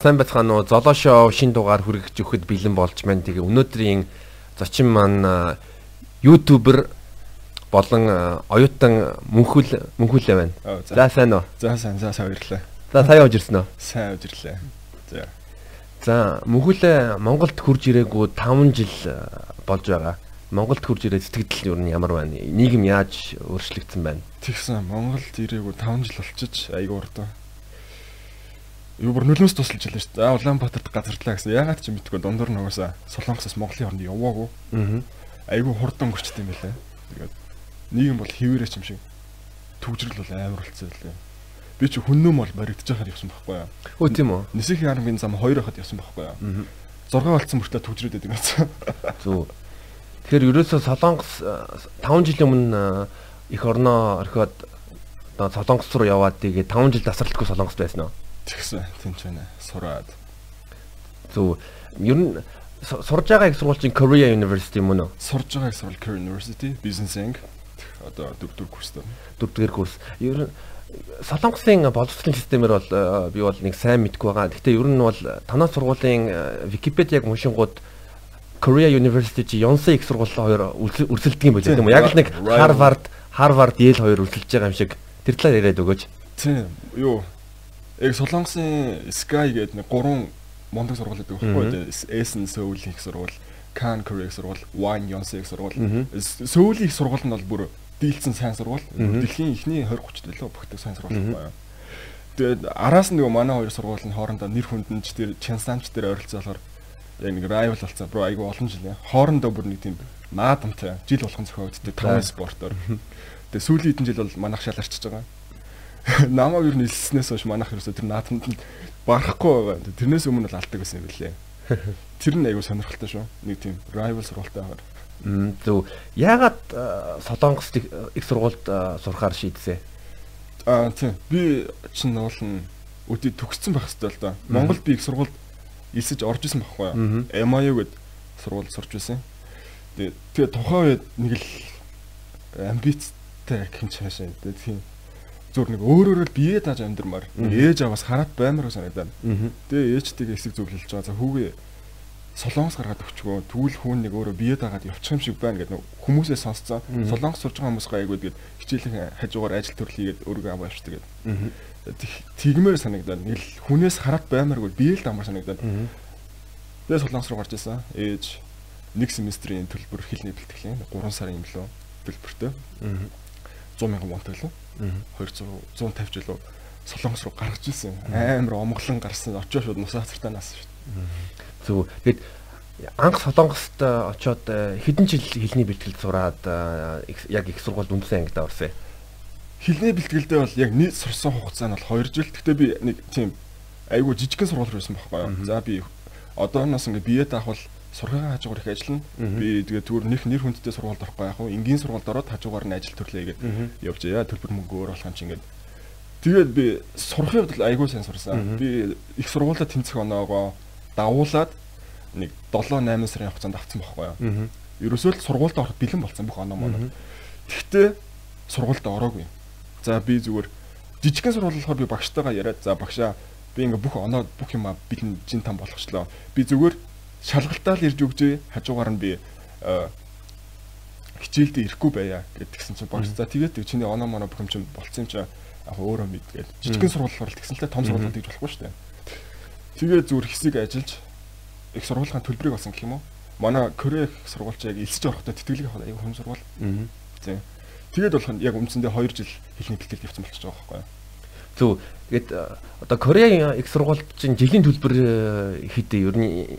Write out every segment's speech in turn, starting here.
Сайн байцгаана уу? Золошоо шин дугаар хүргэж өгөхөд бэлэн болж байна. Тэгээ өнөөдрийн зочин маань ютубер болон оюутан мөнхөл мөнхөлөө байна. За сайн уу? За сайн за сайн баярлалаа. За сая явж ирсэн үү? Сайн явж ирлээ. За. За мөнхөлөө Монголд хурж ирээгүй 5 жил болж байгаа. Монголд хурж ирээ сэтгэл юу нь ямар байна? Нийгэм яаж өөрчлөгдсөн байна? Тэгсэн Монголд ирээгүй 5 жил болчихж айгүй урд юу бүр нөлөөс тусалж илээ шүү дээ. За Улаанбаатарт газарлаа гэсэн. Яагаад ч юм битггүй дундуур нугасаа Солонгосоос Монголын хооронд яваагүй. Аа. Айгүй хурдан өнгөрчт юм байлаа. Тэгээд нийгэм бол хിവэрэ юм шиг төгжрөл бол амар болцсон байлаа. Би чи хүннөөм бол баригдаж байхаар явсан байхгүй юу? Өө тийм үү? Нисхийн армын зам 2 хахад явсан байхгүй юу? Аа. 6 болцсон мөртөө төгжрөөд байдаг гэсэн. Зүг. Тэгэхээр ерөөсөө Солонгос 5 жилийн өмнө их орноо орхиод Солонгос руу яваад тэгээд 5 жил тасралтгүй Солонгост байсан уу? Тэгсэн тэнч байна. Сураад. Зүг. Ер нь сурж байгаа их сургуулийн Korea University мөн үү? Сурж байгаа их сургууль Korea University Business Eng одоо дөрөвдүгээр курстай. Дөрөвдүгээр курс. Ер нь Солонгосын боловсролын системээр бол э, би бол нэг сайн мэдгүй байгаа. Гэхдээ ер нь бол танай сургуулийн Википедиаг э, уншингууд Korea University чи Yonsei их сургууль хоёр өрсөлдөг юм байна тийм үү? Яг л нэг Harvard, Harvard, Yale хоёр өрсөлдөж байгаа юм шиг. Тэр талаар яриад өгөөч. Тийм. Юу яг Солонгосын Sky гэдэг нэг гурван мундаг сургууль байдаг байхгүй? Эсэн Сөүлийн их сургууль, Korea их сургууль, Wine Yonsei их сургууль. Сөүлийн их сургууль нь бол бүр дийлцэн сайн сургууль. Дэлхийн ихний 20 30 төлөө бүгд сайн сургууль байхгүй юу? Тэгээд араас нь нөгөө манай хоёр сургуулийн хоорондоо нэр хүндэнч тэр Чансанч тэр ойролцоолоор яг нэг rival болсон. Бро айгу олон жил яа. Хоорондоо бүр нэг тийм наадамтай жил болгон зохиогддог таван спортоор. Тэгээ сүүлийн хэдэн жил бол манах шаларчж байгаа намайг юу нэлснээс хойш манайх ерөөсө тэр наатанд нь барахгүй байгаа. Тэрнээс өмнө бол алдаг байсан юм билээ. Тэр нь айгүй сонирхолтой шүү. Нэг тийм rival сургуультай байгаа. Мм зөв. Яагаад Солонгост их сургуульд сурахаар шийдсэ? Аа тийм. Би чинь уулын өдөө төгссөн байх хэрэгтэй л да. Монголд би их сургуульд элсэж орж исэн байхгүй юу? MIU гэд сургуульд сурч байсан. Тэгээ тухайн үед нэг л амбицтай гэх юм цаашаа. Тийм зүгээр нэг өөрөөрөө л бие дааж амьдрмаар ээж аваас хараад баймар санагдаад. Тэгээ ээжтэйгээ эсэг зөвлөлж байгаа. За хүүгээ солонгос гаргаад өгчгөө тэгвэл хүн нэг өөрөө бие даагаад явчих юм шиг байна гэдэг хүмүүсээ сонсцоо. Солонгос сурж байгаа хүмүүс гайгүй гэдэг хичээлийн хажуугаар ажил төрөл хийгээд өөрийгөө аваа явчихдаг гэдэг. Тэгмээр санагдаад нэг л хүнээс хараад баймаргүй бие л дамар санагдаад. Тэгээ солонгос руу гарч ирсэн. Ээж нэг семестрийн төлбөр хэлний бэлтгэлийн 3 сарын юм лөө төлбөртэй. 100 мянган вон төлөө. 200 150 жилөө Солонгос руу гаргаж ирсэн. Амар омглон гарсан. Очоо шууд нусаа цартаа нас шүү дээ. Зөв. Тэгэд анх Солонгост очоод хэдэн жил хэлний бэлтгэл сураад яг их сургуульд үндсэн ангид орсон. Хэлний бэлтгэлдээ бол яг нийт сурсан хугацаа нь бол 2 жил. Гэхдээ би нэг тийм айгүй жижигхэн сургууль байсан байхгүй юу. За би одооноос ингээ бие даахвал сургаагаа хажуугаар их ажиллана. Би тэгээ түр нэх нэр хүндтэй сургуульд орохгүй яг хуу энгийн сургуульд ороод хажуугаар нь ажил төрлөө явж яа төлбөр мөнгө өөр болох юм чи ингээд. Тэгээд би сурахын хувьд айгүй сайн сурсан. Би их сургуулаа тэнцэх оноогоо давуулаад нэг 7 8 сарын хугацаанд авсан байхгүй юу. Ерөөсөө л сургуульд орох бэлэн болсон бүх оноо моноо. Тэгтээ сургуульд ороогүй. За би зүгээр жижигхэн сургууль болохоор би багштайгаа яриад за багшаа би ингээ бүх оноо бүх юм бидний жин там болгочлоо. Би зүгээр шалгалтаа л ирж өгчээ хажуугаар нь би хичээлдээ ирэхгүй байя гэдгсэн чинь багш за тэгээд чиний оноо моноо бүх юм чинь болцсон юм чи яг өөрөө мэдгээд жижигхэн сургуулиар л тэгсэн л том сургуулиуд гэж болохгүй шүү дээ. Тэгээд зүгээр хэсэг ажиллаж их сургуулийн төлбөрийг олсон гэх юм уу? Манай Корея их сургуульч яг элсэж орохдоо тэтгэлэг авах аюу хүм сургууль. Аа. Тийм. Тэгээд болох нь яг үндсэндээ 2 жил хэлний бэлтгэл явсан болчихж байгаа байхгүй юу? Зөв. Тэгээд одоо Корея их сургуульд чинь жилийн төлбөр хэдэ ер нь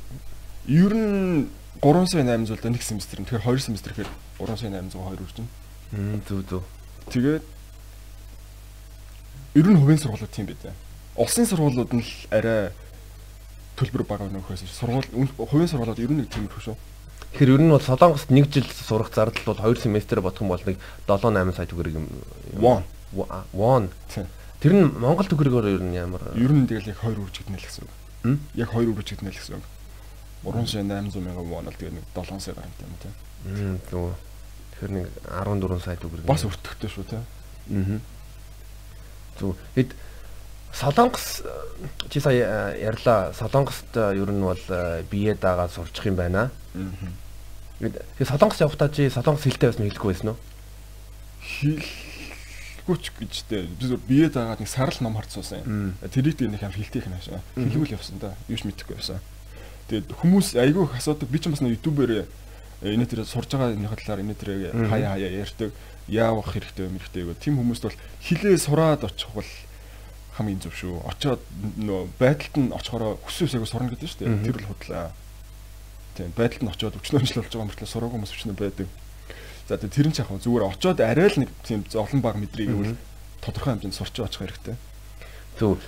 Ер нь 3 сая 800 л нэг семестр. Тэгэхээр 2 семестр гэхээр 3 сая 802 үржин. Мм зүг зүг. Тэгээд ер нь хувийн сургуулиуд тийм байдаг. Улсын сургуулиуд нь л арай төлбөр бага нөхөөс сургууль хувийн сургуулиуд ер нь нэг тийм их шүү. Тэгэхээр ер нь бол Солонгост 1 жил сурах зардал бол 2 семестр бодох юм бол нэг 7 8 сая төгрөг юм. Won. Won. Тэр нь Монгол төгрөгөөр ер нь ямар? Ер нь тэгэл яг 2 үржигдэнэ л гэсэн үг. Яг 2 үржигдэнэ л гэсэн үг. 3 сая 800 мянган вон л тэгээ нэг 7 сая гарантай юм тийм. Аа зөв. Тэгэхээр нэг 14 сая төгрөг. Бас өртөгтэй шүү тийм. Аа. Зөв. Хэд Солонгос чи сая ярьлаа. Солонгост ер нь бол бие дагаа сурчих юм байна. Тэгээ Солонгос явахдаа чи Солонгос хэлтэй байсан хэлэхгүй байсан уу? Хэлгүйч гэжтэй. Би бие даагаад нэг сарал ном харцуулсан. Тэрийг тийм нэг хэлтийх нь хаашаа. Хэлгүүл явсан да. Юу ч мэдэхгүй байсан. Тэгээд хүмүүс айгүй их асуудаг. Би ч бас нэг ютубээр энэ тэр сурж байгаа энэ талаар энэ тэр хаяа хаяа ярьдаг. Яавах хэрэгтэй юм хэрэгтэй гэх. Тим хүмүүст бол хилээ сураад очих бол хамгийн зөв шүү. Очоод нөө байдалд нь очихороо хүсвэс яг сурна гэдэг шүү дээ. Тэр бол худлаа. Тийм байдалд нь очоод өчнөө ажил болж байгаа мөртлөө сураагүй хүмүүс өчнөө байдаг. За тэр нь ч яг зүгээр очоод арай л нэг тийм олон баг мэдрийг бол тодорхой хэмжээнд сурч очих хэрэгтэй. Зөв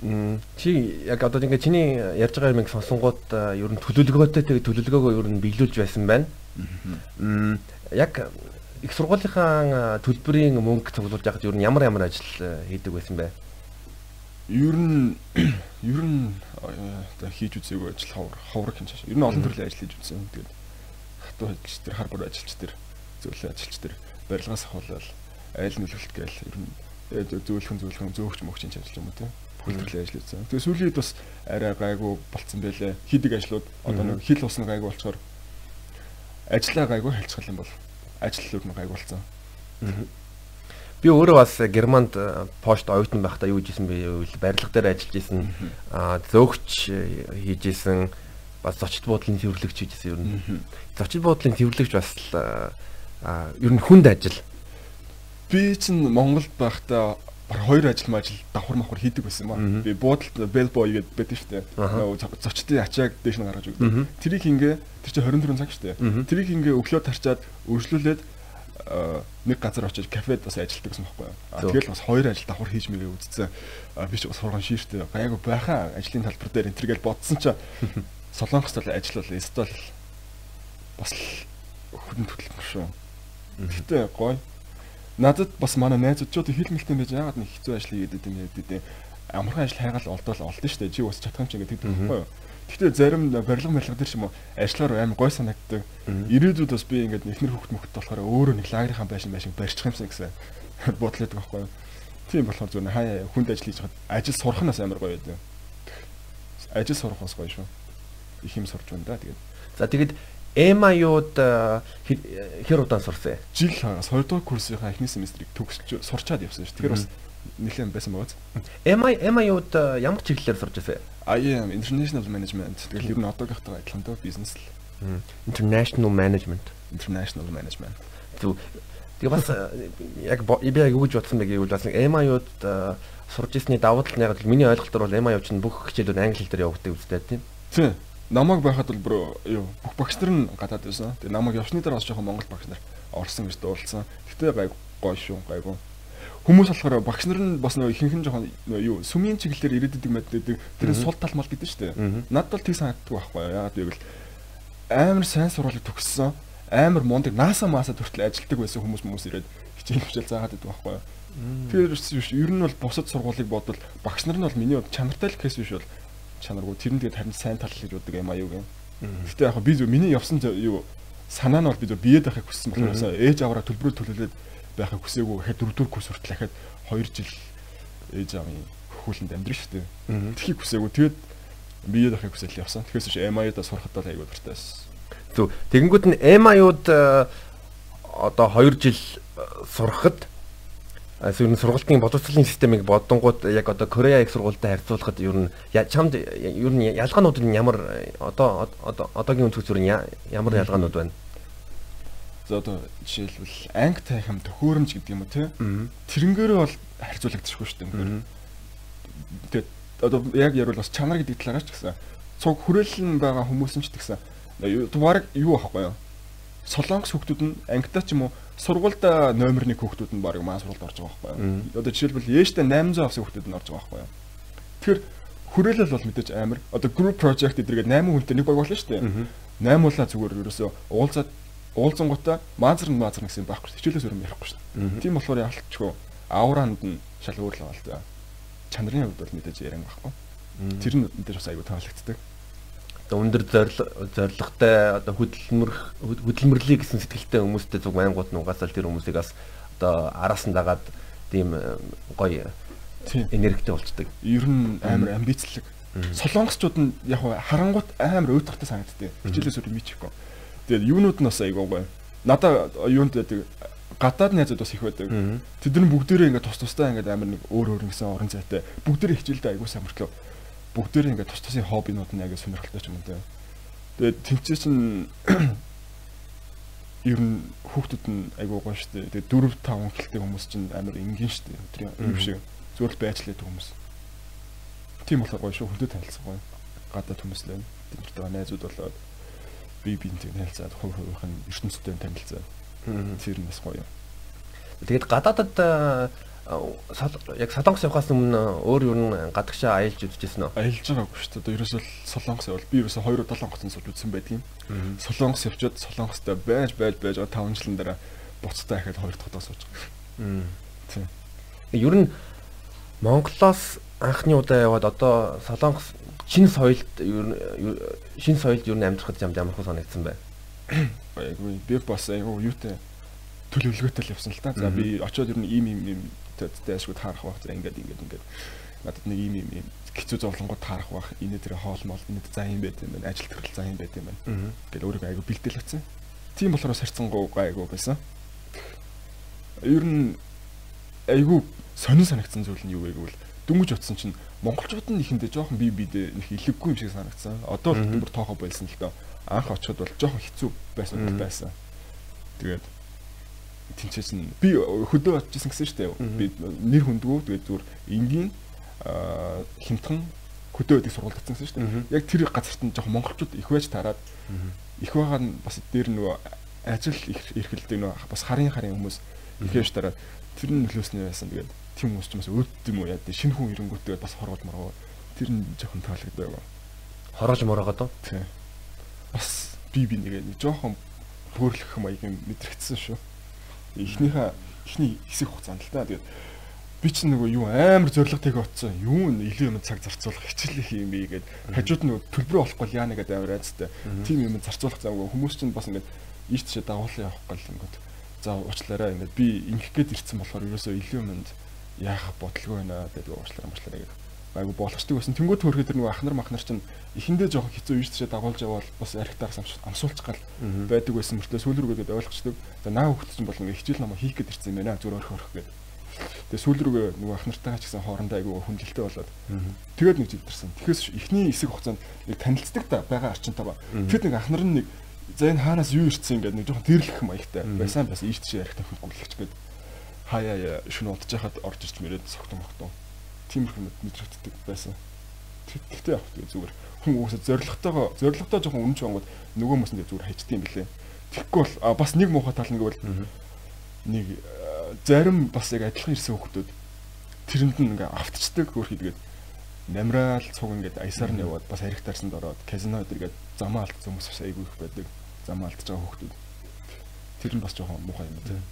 чи яг одоо ингээ чиний ярьж байгаа юмыг сонсонгууд ер нь төлөвлөгөөтэй тэгээ төлөвлөгөөгөө ер нь биелүүлж байсан байна. Яг их сургуулийнхаа төлбөрийн мөнгө цуглуулж яхад ер нь ямар ямар ажил хийдэг байсан бэ? Ер нь ер нь оо хийж үзээгүй ажил ховор ховор хин чааш. Ер нь олон төрлийн ажил хийж үзсэн. Тэгээд хатуу ажилч тэр хар бор ажилч тэр зөвлөө ажилч тэр барилгаас ахвал айл нөлөөлт гээл ер нь зөвлөхөн зөвлөхөн зөөгч мөгч чинь ажиллаж юм уу те хүлдэрлээ ажилласан. Тэгээ сүүлийн үед бас арай гайгүй болцсон байлээ. Хийдэг ажлууд одоо нэг хил усны гайгүй болчоор ажиллаа гайгүй хэлцгэл юм бол ажил нь гайгүй болцсон. Би өөрөө бас Германд пошт оюутан байхдаа юу хийжсэн бэ барилга дээр ажиллаж исэн. Аа зөөгч хийжсэн бас зочд буудлын цэвэрлэгч хийжсэн ер нь. Зочд буудлын цэвэрлэгч бас аа ер нь хүнд ажил. Би чинь Монголд байхдаа баг хоёр ажил мажил давхар махвар хийдэг байсан маа. Би буудалд bellboy гэдэг байдаг шүү дээ. Зочдын ачааг дээш нь гаргаж өгдөг. Тэрийг ингээ тэр чинь 24 цаг шүү дээ. Тэрийг ингээ өглөө тарчаад өршлүүлээд нэг газар очиж кафед бас ажилладаг гэсэн байхгүй юу. Тэгэл бас хоёр ажил давхар хийж мэгээ үзсэн. Би ч бас хурган шииртэй. Гайгүй байхаа ажлын талбар дээр энэ тэргээл бодсон чи Солонгост л ажил бол эсвэл бас хүнд хөдөлмөр шүү. Гэтэ гоё надад бас манай найзууд хил мэлтэй байж яагаад нэг хэцүү ажил хийгээд идэм гэдэг амархан ажил хайгаал олдвол олдно шүү дээ. Чи бас чадхам чи гэдэг байхгүй юу? Гэхдээ зарим барилга барилга дээр ч юм уу ажиллаар амар гой санагддаг. Ирээдүйд бас би ингээд ихнэр хөвгт мөхт болохоор өөрөө нэг лагерийн байшин байшин барьчих юмсан гэсэн бодлоод байгаа байхгүй юу? Тийм болохоор зүгээр хаяа хүнд ажил хийж хаад ажил сурах нь бас амар гоё байдаг. Ажил сурах бас гоё шүү. Их юм сурч байна да тэгээд. За тэгээд MIU-д хэр удаан сурсан? Жил хагас 2 дугаар курсынхаа эхний семестрийг төгсөж сурчаад явсан шүү. Тэгэхээр бас нэлээд байсан байгаа. MI MIU-д ямар чиглэлээр сурч байсан? IM International Management. Тэгэл ер нь одоогийнхтайгаа адилхан дөө бизнес л. International Management. International Management. Тэгээ бас яг би яг юу гэж бодсон бэ гэвэл бас нэг MIU-д сурж ирсний давуу тал нь яг миний ойлголтоор бол MIU чинь бүх хичээлүүд англи хэл дээр явагддаг үстэй тийм. Тийм намайг байхад бол бүр юу бүх багш нар нь гадаад байсан. Тэгээ намайг явсны дараа бас жоохон монгол багш нар орсон гэж дуулсан. Гэтэ гай гоё шүү гайгүй. Хүмүүс болохоор багш нар нь бас нөө ихэнх нь жоохон юу сүмийн чиглэлээр ирээдүйг мэддэг. Тэр нь сул тал мал гэдэг шүү дээ. Над бол тийг санагддаг байхгүй яа. Яагаад гэвэл амар сайн сургуулийг төгссөн. Амар мундаг NASA маса төртөл ажилтдаг байсан хүмүүс хүмүүс ирээд хичээл хичээл заагаад байдаг байхгүй юу. Тэр ер нь бол бусад сургуулийг бодвол багш нар нь бол миний чанартай л кейс биш бол чанаргүй тэр нь тэгээд харин сайн тал гэж боддог юм аюу гэн. Гэтэ яг би зөв миний явсан юу санаа нь бол би зөв биед байхыг хүссэн болохоор ээж аваараа төлбөрөөр төлөөлөд байхыг хүсээгүй гэхэд дөрөв дөрөв курс хүртэл ахад 2 жил ээж аавын хөхүүлэнд амьдрын шүү дээ. Тэхийг хүсээгүй тэгээд биед байхыг хүсэл явсан. Тэгэхээр ч MI-да сурахад бол аюу дуртай байсан. Зөв. Тэгэнгүүт нь MI-уд одоо 2 жил сурахад ер нь сургалтын боловсролын системийг бодонгууд яг одоо Корея их сургуультай харьцуулахад ер нь чамд ер нь ялгаанууд нь ямар одоо одоогийн өнцгөөс ер нь ямар ялгаанууд байна? За одоо жишээлбэл ангитай хэм төхөөрөмж гэдэг юм уу те? Тэрнгээрээ бол харьцуулагдчихгүй шүү дээ. Тэгээд одоо яг ярил бас чанар гэдэг талаараа ч гэсэн цуг хүрээлэн байгаа хүмүүс нь ч гэсэн баг юу аахгүй юу? Солонгос хүмүүс нь ангитай ч юм уу сургуультай номер 1 хүүхдүүд нь баг маань сургуульд орж байгаа байхгүй юу. Одоо жишээлбэл ээжтэй 800 авсан хүүхдүүд нь орж байгаа байхгүй юу. Тэгэхээр хүрээлэл бол мэдээж амар. Одоо group project эдэргээд 8 хүнтэй нэг баг болно шүү дээ. 8 уулаа зүгээр ерөөсөө уулзаад уулзангуудаа маазар нь маазар гэсэн байхгүй. Хичээлээс өөр юм ярихгүй шүү дээ. Тийм болохоор ялчгүй ауранд нь шал өөр л байна л да. Чанарын хувьд бол мэдээж яриан байхгүй. Тэр нь мэдээж бас аюу таалагддаг өндөр зорилготой одоо хөдөлмөр хөдөлмөрлөе гэсэн сэтгэлтэй хүмүүстэй зүг майнгууд нь угаасаа тэр хүмүүсийг бас одоо араас нь дагаад тийм гоё энергитэй болцдог. Ер нь амар амбицлэг. Солонгосчууд нь яг харангуут амар өөдөртэй санагддаг. Хичээлээс өөр мичихгүй. Тэгээд юунууд нь бас айгуугаа. Надаа юунд байдаг гадаад найзууд бас их байдаг. Тэд нар бүгдээрээ ингээд тус тустай ингээд амар нэг өөр өөр гэсэн орон зайтай. Бүгдээрээ хичээлдээ айгуу сайн Бүгдээрээ ингээд тус тусын хоббинууд нь яг сонирхолтой ч юм уу. Тэгээд тэмцээ чинь ер нь хүүхдүүд нь айгуу гоё шүү дээ. Тэгээд 4 5 хэлтэй хүмүүс чинь амар энгийн шүү дээ. Өдрийн юм шиг зүгээр л байцлаад хүмүүс. Тийм болохоор гоё шүү. Хүнтэй танилцсан гоё. Гадаад хүмүүс л байна. Тэмцдэг найзууд болоод би бинтэй танилцаад хувь хувийнх нь ертөнцтэй танилцаад Тэр нь бас гоё. Тэгээд гадаадад яг солонгос явахаас өмнө өөр юу н гадагшаа аялж үзчихсэн үү? Аялж байгаагүй шүү дээ. Ерөөсөө солонгос явал би ерөөсөө 2 7 гоцон сууж үзсэн байдгийн. Солонгос явчаад солонгостой байж байж байж 5 жилийн дараа буцтай ахад 2 дахь удаа сууж байгаа. Тийм. Ер нь Монголоос анхны удаа яваад одоо солонгос шинэ соёлд ер нь шинэ соёлд ер нь амьдрахад ямар хөө санагдсан байна? Айгүй би бас айгүй юутай төлөвлөгөөтэй л явсан л та. За би очиод ер нь ийм ийм ийм дэшгүй таарах баг. За ингээд ингээд ингээд надад нэг ийм ийм хэцүү зовлонгууд таарах баг. Инээ тэр хоол мол инээ за юм байт юм байна. Ажил төрөл за юм байт юм байна. Гэл өөрийгөө айгүй бэлдээл авсан. Тийм болохоор сарцсангуу айгүй байсан. Ер нь айгүй сонин санагдсан зүйл нь юу вэ гэвэл дөнгөж утсан чинь монголчууд нь ихэндээ жоохон бие биедээ нэг илэггүй юм шиг санагдсан. Одоо л бүр тоохоо болсон л доо анх очиод бол жоохон хэцүү байсан байсан. Тэгээд тэнцээс нь би хөдөө очижсэн гэсэн шүү дээ. Би нэр хүндгүү тэгээд зүгээр энгийн хямдхан хөдөө өдийг сургуульд татсан гэсэн шүү дээ. Яг тэр газарт нь жоохон монголчууд их байж тараад их байгаа нь бас дээр нөгөө ажил эрхэлдэг нөгөө бас харын харын хүмүүс их байж тараад тэр нь нөлөөснөө байсан. Тэгээд тийм хүмүүс ч бас өөд юм уу яа шинэ хүн ирэнгүүтээ бас хорвол моргоо тэр нь жоохон таалагддаг. Хорож моргоод. Тийм бас би би нэг нэг жоохон бөөрлөх маягийн мэдрэгдсэн шүү. Эхнийхээ эхний хэсэг хугацаанд л та. Тэгээд би ч нөгөө юу амар зориг тэг оцсон. Юу н илүү юм цаг зарцуулах хичээлэх юм бэ гээд хажууд нөгөө төлбөрөө олохгүй яана гэдэг амар айцтай. Тим юм зарцуулах замгүй хүмүүс чинь бас ингээд ийш тийш дагуулсан явах гал ингээд за уучлаарай ингээд би ингэх гээд ирсэн болохоор ерөөсөө илүү юмд яах бодлого байна гэдэг уучлаарай уучлаарай гэдэг айгу болгочдөг байсан. Тэнгүүд төрөхөд тэр нөгөө ахнар махнар чинь эхэндээ жоохон хэцүү ийш тийшээ дагуулж явбал бас архитарс амсуулчих гал байдаг байсан мөртлөө сүүл рүүгээд ойлгочдөг. За наа хөвгт чинь бол ингээ хичээл намаа хийх гээд ирсэн юм байна. Зүгээр орхих орхих гээд. Тэгээ сүүл рүүгээ нөгөө ахнартайгаа ч гэсэн хоорондоо айгу хүнжилтэй болоод тэгээд нэг зилдэрсэн. Тэгэхээс эхний хэсэг хугацаанд нэг танилцдаг та байгаа арчинтайгаа. Тэгэд нэг ахнар нь нэг за энэ хаанаас юу ирсэн ингээд нэг жоохон тэрлэх маягтай байсан бас ийш тийшээ архитар хөнгөлөгч гээд хаяа шүн удаж хахад орж ирч мөрөөд согтон мохтон тиймэрхүү мэдрэгддэг байсан. Тэгтээ явах зүгээр хүн уусаа зоригтойгоо зоригтой жоохон үнэн чонгод нөгөө нь зүгээр хайчдсан юм билээ. Тэгэхгүй бол бас нэг муухай тал нь гэвэл нэг зарим бас яг адилхан ирсэн хүмүүс тэрэнд нь ингээ автцдаг өөр хийдгээд намраал цуг ингээд аясаар нь яваад бас харих тарсанд ороод казино өдөргээд замаа алдсан хүмүүс бас айгүй их байдаг. Замаа алдж байгаа хүмүүс. Тэр нь бас жоохон муухай юм тийм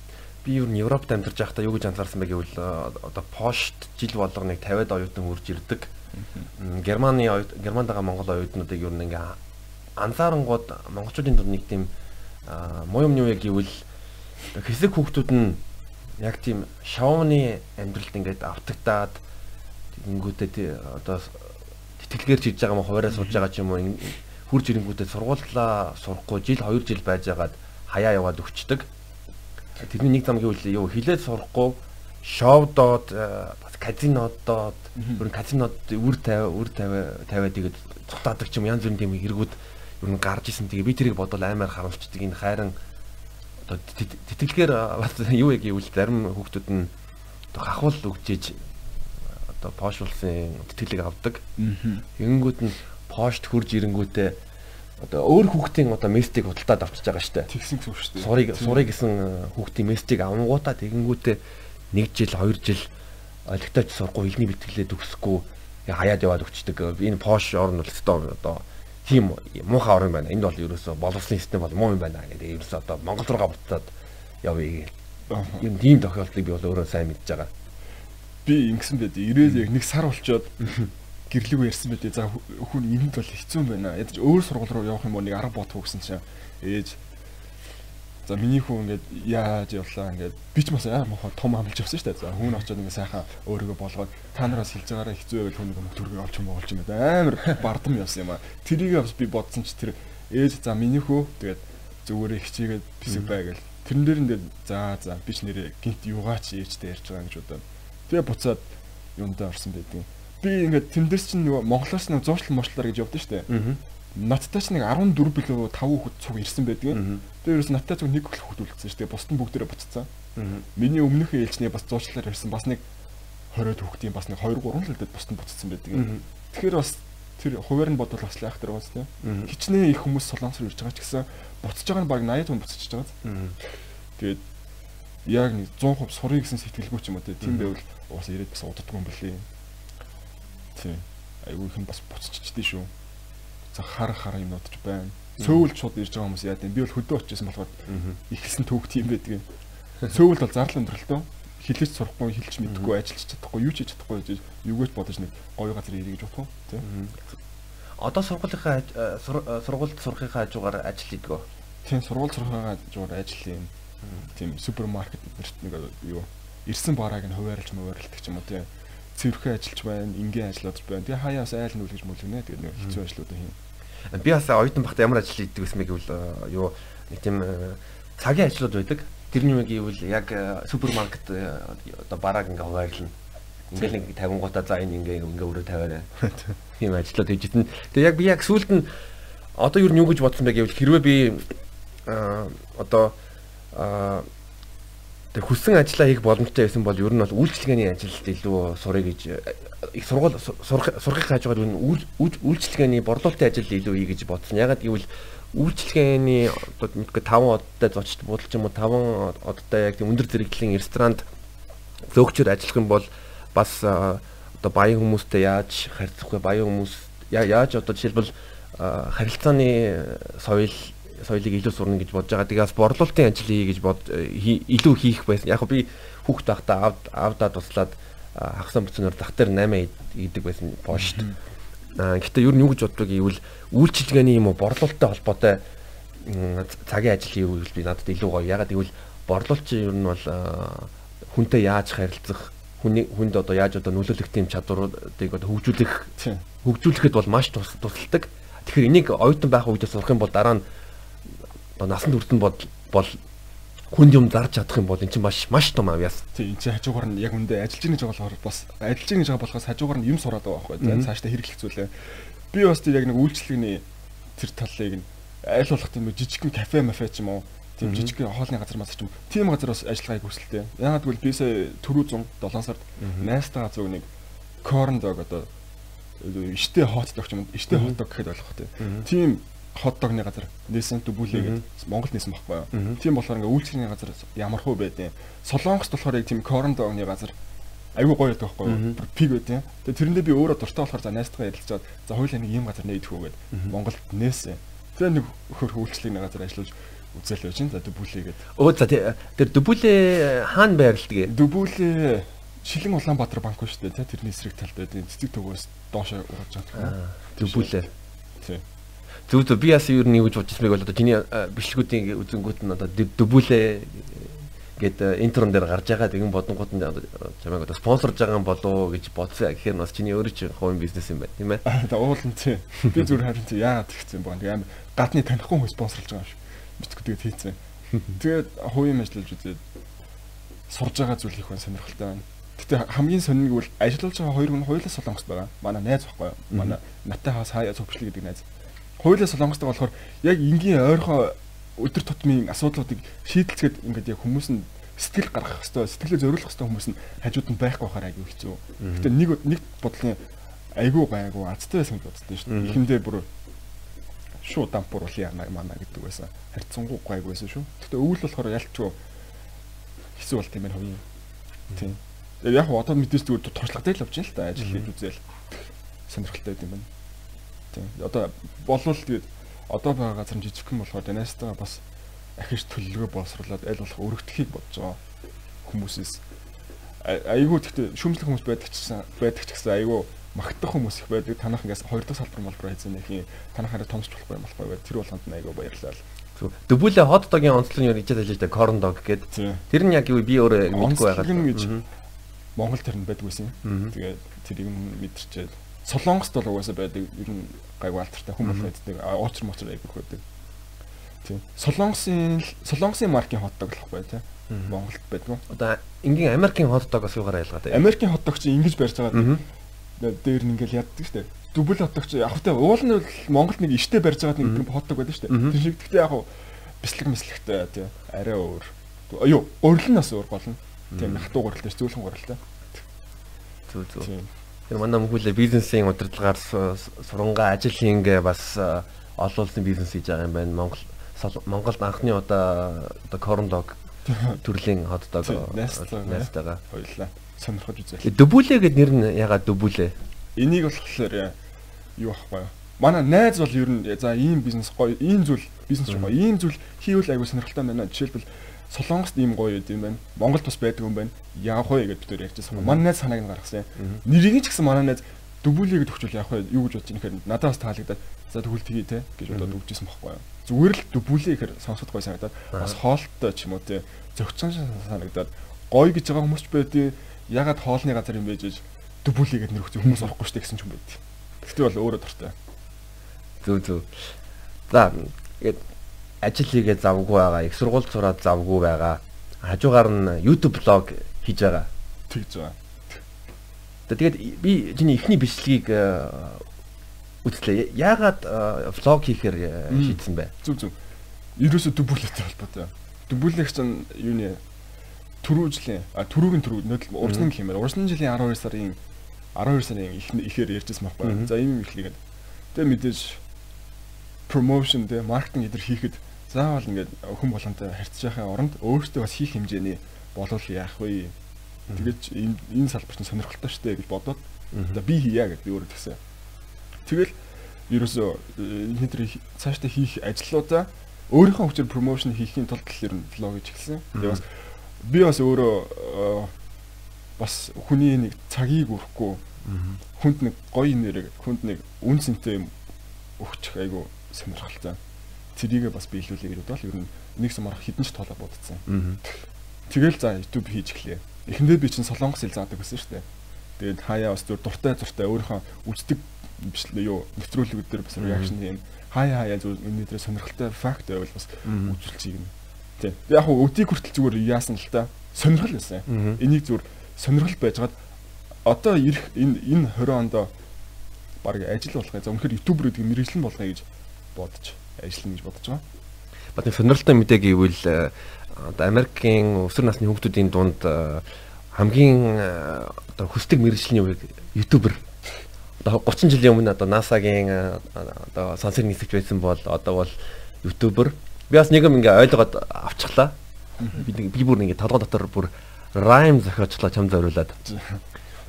би юу н Европт амьдарч байхдаа юу гэж анзаарсан бэ гэвэл одоо пошт жил болго нэг 50-аад оюутан үрж ирдэг. Германы Германд байгаа монгол оюутнуудыг юу н ингээ анзаарангууд монголчуудын дунд нэг тийм муу юм юу гэвэл хэсэг хүүхдүүд нь яг тийм шавны амьдралд ингээд автагдаад тэгэнгүүтээ одоо тэтгэлгээр чиж байгаа юм хуваараа суулж байгаа ч юм уу хурж ирэнгүүтээ сургууллаа сурахгүй жил 2 жил байжгаад хаяа яваад өгчдөг. Тэрний нэг зам гэвэл юу хилээд сурахгүй шоудоод э, бас казинодоод бүр казинод үр тавиа үр тавиа тавиад тэгээд цутаадаг ч юм янз бүрийн тийм хэрэгүүд ер нь гарч исэн. Тэгээ би тэрийг бодвол аймаар харамсчдаг энэ хайран одоо тэтгэлгээр бас юу яг гэвэл зарим хүүхдүүд нь одоо хахуул өгчээж одоо пош улсын тэтгэлийг авдаг. Тэгэнгүүт нь пошт хурж ирэнгүүтээ одоо өөр хүүхдийн одоо мессежийг худалдаад авчиж байгаа штэ. Тэгсэн гэсэн үг штэ. Сурыг сурыг гэсэн э, хүүхдийн мессежийг авангуудаа тэгэнгүүтээ 1 жил 2 жил олигтойч сурахгүй ихний бэлтгэлээ төгсөхгүй хаяад яваад өчтдөг. Энэ пош орн бол өстой одоо тийм муухай орн байна. Энд бол ерөөсө боловсны систем бол муу юм байна гэдэг. Ерөөсө одоо Монгол руугаа буцаад явъя гэх. Юм тийм тохиолдлыг би бол өөрөө сайн мэдж байгаа. Би ингэсэн байд. Ирээд яг нэг сар болчоод гэрлэг ярьсан байдээ. За хүн энд бол хэцүү юм байна. Ядаж өөр сургууль руу явах юм уу нэг 10 бодох гэсэн чинь ээж За миний хүн ингээд яаж явлаа ингээд би ч бас яа мохоо том амлж явсан шүү дээ. За хүн очиод ингээд сайхан өөрийгөө болгоод та нараас хэлж байгаараа хэцүү байвал хүн нэг төргөө олч юм болж юм байна. Амар бардам явсан юм аа. Тэрийг бас би бодсон ч тэр ээж за миний хүү тэгээд зүгээрээ хичээгээд бисэг бай гэл. Тэрэн дээр ингээд за за би ч нэрээ гинт юугаач ээжтэй ярьж байгаа гэж бодоод. Тэгээ буцаад юундаа орсон байдیں۔ Би ингээд тэн дээрс чинь нөгөө Монголоос нэг зуушлан мошлоор гэж явдсан шүү дээ. Надтай ч нэг 14 билүү 5 хүүхэд цуг ирсэн байдаг. Тэр ерөөс надтай зөв нэг хүүхэд үлдсэн шүү дээ. Бусд нь бүгдээрээ буцсан. Миний өмнөх ээлжний бас зуучлаар ирсэн бас нэг 20 хүүхдийн бас нэг 2 3 л үлдээд бусд нь буцсан байдаг. Тэгэхээр бас тэр хуваар нь бодвол бас лайх дээр бас тийм. Хичнээн их хүмүүс солонгос руу ирж байгаа ч гэсэн буцаж байгаа нь баг 80 хүн буцаж байгаа. Тэгээд яг нэг 100% сурыг гэсэн сэтгэлгүй ч юм уу тийм байвал уус ирээд бас удахгүй юм билий. Тийм. Айгүй их нь бас буцчихдээ шүү хар хар юмнууд ч байна. Сөүлд шууд ирж байгаа хүмүүс яа гэв. Би бол хөдөө очижсэн болохоор ихэлсэн төвхт юм байдаг. Сөүлд бол зардал өндөрлөлтөө хилэж сурахгүй, хилж мэдэхгүй, ажиллаж чадахгүй, юу ч хийж чадахгүй гэж юугэж бодож нэг гоё газар ирэх гэж бодох тийм. Одоо сургуулийнхаа э, э, сургуульд сурахынхаа хажуугаар ажил хийдэг. Тийм, сургууль сурахынхаа хажуугаар ажил юм. Тийм, супермаркет нэрт нэг юу ирсэн барааг нь хуваарлж муваарлдаг ч юм уу тийм цэвэрхэн ажиллаж байна, энгийн ажиллаж байна. Тэгээ хаяас айл нүлгэж мүлгэнэ. Тэгээ нэг хэцүү ажлуудаа хийн. Би бас оюутан багт ямар ажил хийдэг гэсэн мэг гэвэл юу нэг тийм цагийн ажлууд байдаг. Тэрний үг гэвэл яг супермаркет одоо барааг ингээ хуваарлна. Ингээл нэг 50 гутаа за энэ ингээ ингээ өрөө тавиараа. Тийм ажлууд хийж итэн. Тэгээ яг би яг сүүлд нь одоо юу юу гэж бодсон бэ гэвэл хэрвээ би одоо тэг хүссэн ажиллаа хийх боломжтой байсан бол ер нь бол үйлчлэгээний ажилд илүү сурах гэж их сургууль сурахын хажуугаар үйлчлэгээний борлуулалтын ажил илүү хий гэж бодсон. Ягаад гэвэл үйлчлэгээний одоо мэдгүй 5 одтой зочд буудалч юм уу 5 одтой яг тийм өндөр зэрэглэлийн ресторанд зөөгчөр ажиллах юм бол бас одоо баян хүмүүстэй яаж харьцах вэ? Баян хүмүүс яаж одоо жишээлбэл харилцааны соёл соёлыг илүү сурна гэж бодож байгаа. Тэгээ бас борлуулалтын ажил хий гэж бод илүү хийх байсан. Яг би хүүхд байхдаа авд авдаа туслаад хагсан бүцнээр зах дээр 8 идэг байсан пошт. Гэхдээ ер нь юу гэж боддог гэвэл үйлчилгээний юм уу борлуулалттай холбоотой цагийн ажил юу гэвэл би надад илүү гоё. Ягаад гэвэл борлуулалтын ер нь бол хүнтэй яаж харилцах хүний хүнд одоо яаж одоо нөлөөлөх тийм чадваруудыг одоо хөгжүүлэх хөгжүүлэхэд бол маш тусалдаг. Тэгэхээр энийг оюутан байх үедээ сурах юм бол дараа нь насанд хүртэн бол бол хүнд юм зарж чадах юм бол эн чинь маш маш том авьяас. Тийм эн чинь хажуугаар нь яг үндэ ажиллаж байгаа болохоор бас ажиллаж байгаа болохоос хажуугаар нь юм сураад байгаа байхгүй. За цаашдаа хэрэглэх зүйлээ. Би бас тийм яг нэг үйлчлэгний тэр талыг нь аль болох тийм жижигхэн кафе мафе ч юм уу? Тийм жижигхэн хоолны газар мас ч юм тийм газар бас ажиллагааг хүсэлтэй. Ягаад гэвэл би сая түрүү 107 сард найстаа зүг нэг корн дог одоо иштэй хот дог ч юм иштэй хот дог гэхэд болох тийм хот догны газар нээсэн дүбүлээ гэж Монгол нээсэн байхгүй юу. Тийм болохоор ингээ үйлчлэгний газар ямар хөө байдیں۔ Солонгост болохоор яг тийм корн догны газар айгүй гоё байдаг байхгүй юу. Пиг байдیں۔ Тэгээ тэрэндээ би өөрөө дуртай болохоор за найстайгаа ярилцаад за хоёулаа нэг юм газар нээдэг хөө гэд Монголд нээсэн. Тэгээ нэг хөр үйлчлэгний газар ажиллаж үзэл байж энэ за дүбүлээ гэд. Өө за тэр дүбүлээ хаана байрлалдаг? Дүбүлээ Шилэн Улаанбаатар банк шүү дээ. Тэрний эсрэг талд байдаг. Цэцэг төгөөс доошоо ургаж байгаа. Дүбүлээ. Зүг зүг би яс юу нэг гэж бодчихсан байг бол одоо чиний бичлэгүүдийн үзэнгүүт нь одоо дөвүүлээ гэд интрон дээр гарч байгаа тэгэн бодонгууд нь чамайг одоо спонсорж байгаа юм болоо гэж бодсон. Тэгэхээр бас чиний өөрөө чинь хувийн бизнес юм байна тийм ээ. За уулын тий. Би зүгээр харин тий яагаад тэгсэн боо. Тэгээ амар гадны танихгүй хүн спонсорлж байгаа юм шиг. Бичлэгүүдээ хийцэн. Тэгээд хувийн ажиллаж үзээд сурж байгаа зүйл их хүн сонирхолтой байна. Гэтэ хамгийн сонин гэвэл ажиллаж байгаа хоёр хүн хоёулаа солонгост байгаа. Манай найз байхгүй юу? Манай наттай хаас хаяа цогцлог гэдэг найз хуулиа солонгостой болохоор яг энгийн ойрхон өдөр тутмын асуудлуудыг шийдэлцгээд ингээд яг хүмүүс нь сэтгэл гаргах хэвээр сэтгэлээ зориулах хэвээр хүмүүс нь хажууд нь байхгүй байхаар айгүй хэцүү. Гэтэ нэг нэг бодлын айгүй гайгүй азтай байсан гэж боддоо шүү дээ. Эхэндээ бүр шууд дампур бол яана мана гэдэг байсан. Харьцангуй гайгүй байсан шүү. Гэтэ өвөл болохоор ялчгүй хэцүү болт юм байна хувийн. Тийм. Яг одоо мэдээж зүгээр туршлагатай л авч яа л та ажил хийж үзээл сонирхолтой юм байна. Тийм. Одоо болвол тэгээд одоо байгаа газар нь жижигхэн болохоор династаа бас ахиж төлөвлөгөө боловсруулад аль болох өргөдөхийг бодож байгаа хүмүүсээс айгүй гэхдээ шүмжлэх хүмүүс байдаг ч гэсэн байдаг ч гэсэн айгүй магтах хүмүүс их байдаг. Танах ингээс хоёр дахь салбар малбар хийсэн нэг юм танах хараа томсч болохгүй болохгүй байд. Тэр болгонд айгүй баярлалаа. Дөвүүлээ хот догийн онцлог нь юу гэж хэлж байгаа corn dog гэдэг. Тэр нь яг юу би өөрөө мэдгүй байгаа. гэж Монгол тэр нь байдаг байсан. Тэгээд тэрийг мэдэрчээд Солонгост бол угаасаа байдаг. Ер нь гайгүй алтартай хүмүүс байдаг. Уучр моцор айгүйх байдаг. Тийм. Солонгосын Солонгосын маркийн хотдог л байхгүй тий. Монголд байдаг. Одоо энгийн Америкийн хотдогоос юугаар ялгаад байна? Америкийн хотдог чинь ингэж барьж байгаа. Дээр нь ингээл яддаг шүү дээ. Дүбэл хотдог чинь яг хөтэ уул нь Монголд нэг иштэй барьж байгаа нэг хотдог байдаг шүү дээ. Тэр шиг гэхдээ яг бислэг мислэгтэй тий. Арай өөр. Юу, урилнаас өөр гол нь. Тийм хатуу гуралтай, зөөлхөн гуралтай. Зүг зүг. Тэр манай мөхүүлээ бизнесийн удирдлагаар сурангаа ажил хийнгээ бас олуулсан бизнес хийж байгаа юм байна. Монгол Монголд анхны удаа одоо corn dog төрлийн hot dog найстайгаа хоёлаа сонирхож үзээ. Дөбүлээ гэд нэр нь ягаад дөбүлээ? Энийг болохоор юу ахгүй юу? Манай найз бол ер нь за ийм бизнес гоё, ийм зүйл бизнес гоё, ийм зүйл хийвэл айгу сонирхолтой байна. Жишээлбэл Солонгост ийм гоё юм байна. Монголд бас байдаг юм байна. Явах вэ гэж бид ярьчихсан. Манай найз санааг нь гаргасан. Нэрийг ч гэсэн манай найз дөвүүлээ гэж өгчүүл явах вэ? Юу гэж бодож ийм хэрэг надад бас таалагдаад за тэгвэл тгий те гэж бодоод өгчээсэн байхгүй юу? Зүгээр л дөвүүлээ гэхээр сонсоход гоё санагдаад бас хоолттой ч юм уу те зөгцөн санагдаад гоё гэж байгаа хүмүүс ч байдیں۔ Ягаад хоолны газар юм бэ гэж дөвүүлээ гэж нэр өгсөн хүмүүс орохгүй штэ гэсэн ч юм байд. Гэхдээ бол өөрөө дуртай. Зүг зүг. За тэгээд ажил хийгээ завгүй байгаа, их сургууль сураад завгүй байгаа. Хажуугаар нь YouTube блог хийж байгаа. Тэг зөө. Тэгээд би чиний эхний бичлэгийг э, үзлээ. Яагаад влог хийхээр э, шийдсэн бэ? Зүг зүг. Ерөөсө дүбүүлэтэй холбоотой. Дүбүүлэх чинь юу нэ түрүү жилийн а түрүүгийн түрүү нөдөл урсны хэмээр урсны жилийн 12 сарын 12 сарын ихээр ярьжсэн байхгүй. За ийм юм ихлэгээд. Тэгээ мэдээж промошн тэ маркетинг эдэр хийхэд заавал ингээд хүн болгонтой харьцаж байхын оронд өөртөө бас хийх хэмжээний болов яах вэ? Тэгэж энэ энэ салбарт нь сонирхолтой штэ гэж бодоод за би хийя би өөрөө тэгсэн. Тэгэл ерөөсөө энэ төр цаашдаа хийх ажлуудаа өөрийнхөө хүчээр промошн хийхийн тулд л ер нь влог гэж эхэлсэн. Тэгээ бас би бас өөрөө бас хүний нэг цагийг өрөхгүй хүнд нэг гоё нэрэг хүнд нэг үн цэнтэй өгчих айгу сонирхолтой тэрийгээ бас биелүүлээ гэж бодвол ер нь нэг сумаар хідэн ч тоолоо бодсон. Тэгэл за YouTube хийж эхлэе. Эхэндээ би чинь солонгос хэл заадаг байсан шүү дээ. Тэгээд хаяа бас зүр дуртай зуртай өөрийнхөө үздэг бичлээ юу нэвтрүүлгүүд дээр бас реакшн юм. Хаяа хаяа зүр энэ дээр сонирхолтой факт байвал бас үзүүлчихье гэнэ. Тий. Яг хөө өдийг хүртэл зүгээр яасан л та. Сонирхол байсан. Энийг зүр сонирхол байжгаад одоо ирэх энэ энэ 20 онд баг ажил болохыг за үнэхээр ютубер гэдэг мэрэгчлэн болгоё гэж бодож ажиллана гэж бодож байгаа. Бат сонирхолтой мэдээ гэвэл э, одоо Америкийн өсвөр насны хүүхдүүдийн дунд э, хамгийн э, одоо хүсдэг мэрэгжлийн үеийг ютубер одоо 30 жилийн өмнө одоо NASA-гийн одоо сансар нисгч байсан бол одоо бол ютубер би бас нэг юм ингээ ойлгоод авчихлаа. Би бүр ингээ толгой дотор бүр райм зохиочлоо чам зориулаад.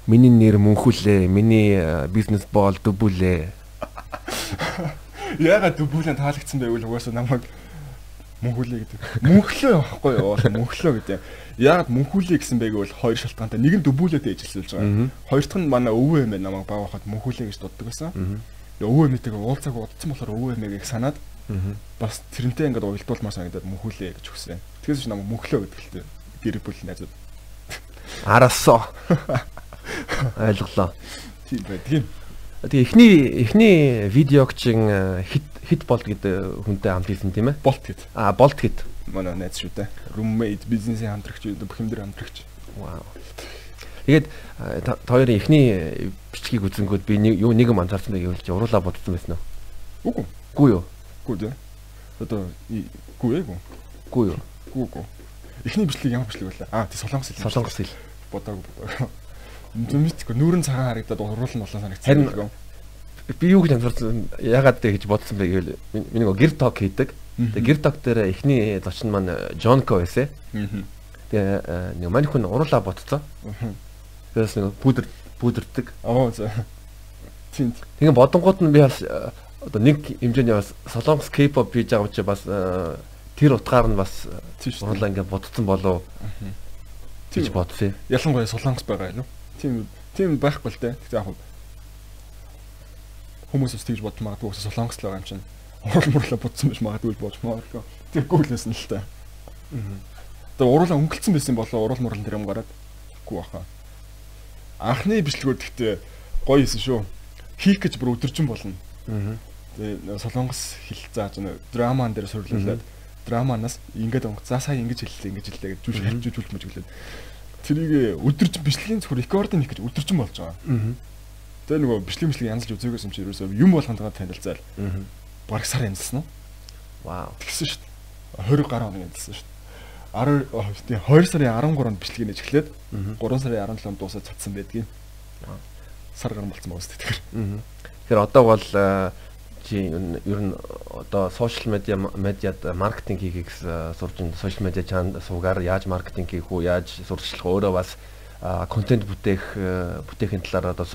Миний нэр мөнхүлээ, миний бизнес бол дубүлээ. Ягаад дүүлэн таалагдсан байвал угаасаа намайг мөнхүлээ гэдэг. Мөнхлөө байхгүй юу? Мөнхлөө гэдэг. Ягаад мөнхүлээ гэсэн бэ гэвэл хоёр шалтгаантай. Нэг нь дүүлээтэй ижилсэлж байгаа. Хоёр дахь нь манай өвөө эмээ намайг баахад мөнхүлээ гэж дууддаг байсан. Өвөө эмээтэйгээ уулзааг удсан болохоор өвөө эмээг санаад бас тэрнтэй ингээд уялдуулмаар санагдаад мөнхүлээ гэж өгсөн. Тэгээс ч намайг мөнхлөө гэдэг л. Гэр бүл найзууд. Арасоо. Ойлголоо. Тийм бай. Тийм. Тэгээ эхний эхний видеог чин хит хит болт гэдэг хүнтэй хамт хийсэн тийм ээ. Болт гэд. Аа болт гэд. Манай найз шүү дээ. Roommate бизнесийн хамтрагч бүх юм дээр хамтрагч. Вау. Тэгээд та хоёрын эхний бичгийг үзэнгүүд би нэг юу нэг юм анзаарсан байг явуулж уруулаа бодсон байсан уу? Үгүй. Гүү юу? Гүү дээ. Одоо гүү ээ гүү. Гүү юу? Гүү гүү. Эхний бичлэг ямар бичлэг вэ? Аа тий солонгос хэл. Солонгос хэл. Бодоагүй бодоагүй. Мэдгүй нүүрэн цагаан харагдаад уруулан болоо санагдсан. Харин би юу гэж анзаарсан ягаад тэ гэж бодсон бэ гэвэл миний гэр ток хийдэг. Тэгээ гэр ток дээр эхний зочин маань Жонко байсан. Тэгээ нэг маний хүн уруулаа ботцоо. Тэгээс нэг пудр пудрдаг. Аа за. Тийм. Тэгээ бодонгууд нь би бас одоо нэг хэмжээний бас солонгос K-pop хийж байгаа учраас бас тэр утгаар нь бас уруулаа ингээд бодцсон болов гэж бодсон. Ялангуяа солонгос байгаа юм. Тийм тийм байхгүй л дээ. Тэгсэн яг хүмүүс бас тэгж бодож магадгүй солонгос л байгаа юм чинь. урал мурлаа будсан биш магадгүй болж магадгүй. Тэргүй л байсан л та. Тэгээ уруулаа өнгөлцсөн байсан болоо урал мурлан тэр юм гараад гүү баха. Анхны бичлэгүүд гэхдээ гоё исэн шүү. Хийх гэж бүр өдөржин болно. Тэгээ солонгос хэл зааж драман дээр сурлуулад драманаас ингээд онгоц за сая ингэж хэллээ ингэж хэллээ гэж жүж хэлж жүж мэж гэлээд тэрийг өдөржин бичлэгийн зөвхөн рекординг хийх гэж өдөржин болж байгаа. Тэгээ нөгөө бичлэг бичлэг янзлж үзээгээс юм чи ерөөсөө юм болгонд танилцаал. Бараг сар янзлсан уу? Вау. Тэгсэн шүү дээ. 20 гаруй хоног янзлсан шүү дээ. 10 тийм 2 сарын 13-нд бичлэг нэж эхлээд 3 сарын 17-нд дуусаад цацсан байдгийн. Сар гарсан болсон байгаа шүү дээ. Тэгэхээр одоо бол чи ер нь одоо сошиал медиа медиад маркетинг хийхийг сурж байна. Сошиал медиа чанд суугаар яаж маркетинг хийх үү, яаж сурчлах өөрөө бас контент бүтээх бүтээхийн талаар одоо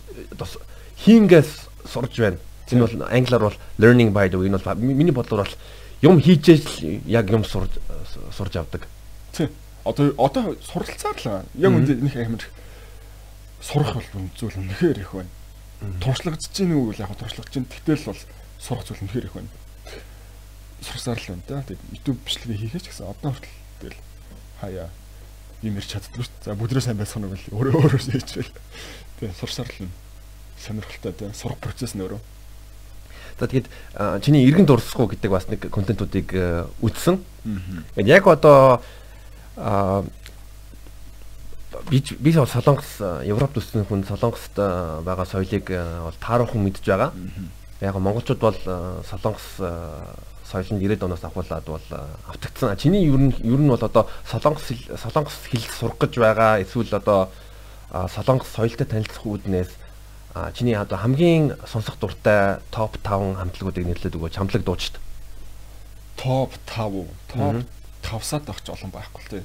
хийнгээс сурж байна. Энэ бол англиар бол learning by doing. Энэ бол миний бодлоор бол юм хийжээж яг юм сурж сурж авдаг. Тий. Одоо одоо суралцаар л яг үндэ нэг амар сурах бол зүйл үнэхээр их байна. Туршлагаж чинь үү яг туршлагаж чинь тэгтэл бол сурах зүйл үнэхээр их байна. Сурсаар л байна да. Тэгээд YouTube бичлэгээ хийхээч гэсэн одоо хүртэл тэгэл хаяа юм ирч чаддгүй шүү. За бүдрээ сайн байсан нэг л өөрөө өөрөө хийчихвэл. Тэгээд сурсаар л байна. Сонирхолтой да. Сурах процесс нь өөрөө. За тэгэд чиний иргэн дурсахгүй гэдэг бас нэг контентуудыг үтсэн. Тэгээд яг одоо би би солонгос Европт өссөн хүн солонгост байгаа соёлыг бол таарахын мэдж байгаа. Яг монголчууд бол э, солонгос э, соёлын 90-ад оноос ахуулаад бол э, автагдсан. Чиний ер нь ер нь бол одоо солонгос солонгос хэл сурах гэж байгаа эсвэл одоо солонгос соёлтой танилцах үүднээс чиний одоо хамгийн сонсох дуртай топ 5 хамтлагуудыг нэрлээд өгөөч. Хамтлаг дуучид. Топ 5. Топ 5-саад авч олон байхгүй л тий.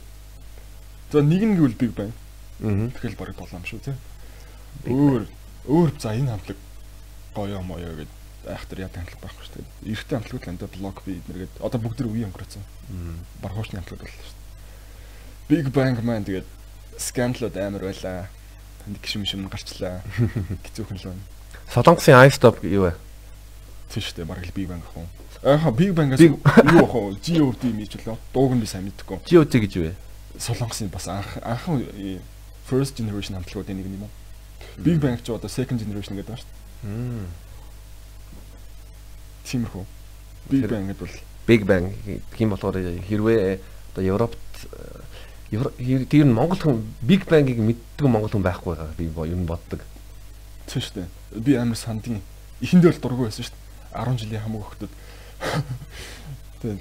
За нэг нь гэвэл Big Bang. Аа. Тэгэл барыг болоо юм шүү тий. Өөр өөр за энэ хамтлаг гоё юм оё гэдэг айхтар яд хамтлаг байхгүй шүү дээ. Эрэгтэй хамтлагууд л энэ блог би эднэргээд одоо бүгд тэр үеийн өнгөрөөсөн. Бархуушны хамтлагууд боллоо шүү дээ. Big Bang Man тэгээд скандалууд амар байлаа. Танд гişм шим гарчлаа. Хэцүүхэн л байна. Солонгосын iStop юу вэ? Тийм шүү дээ. Бараг Big Bang уу. Аа Big Bang-аас юу уу? GOD мэж лөө. Дууг нь би сайн мэдэхгүй. GOD гэж юу вэ? Солонгосын бас анх анхан first generation хамтлагуудын нэг юм уу? Big Bang ч одоо second generation гэдэг байна шүү дээ. Тиймэрхүү. Big Bang гэдэг бол Big Bang гэх юм болохоор хэрвээ одоо Европт тэр нь Монгол хүн Big Bang-ыг мэддэг Монгол хүн байхгүй байгаа би ер нь боддог. Тийм шүү дээ. Би амар сандгийн эхэндээ бол дургүй байсан шүү дээ. 10 жилийн хамаг хөлтөд. Тэгээ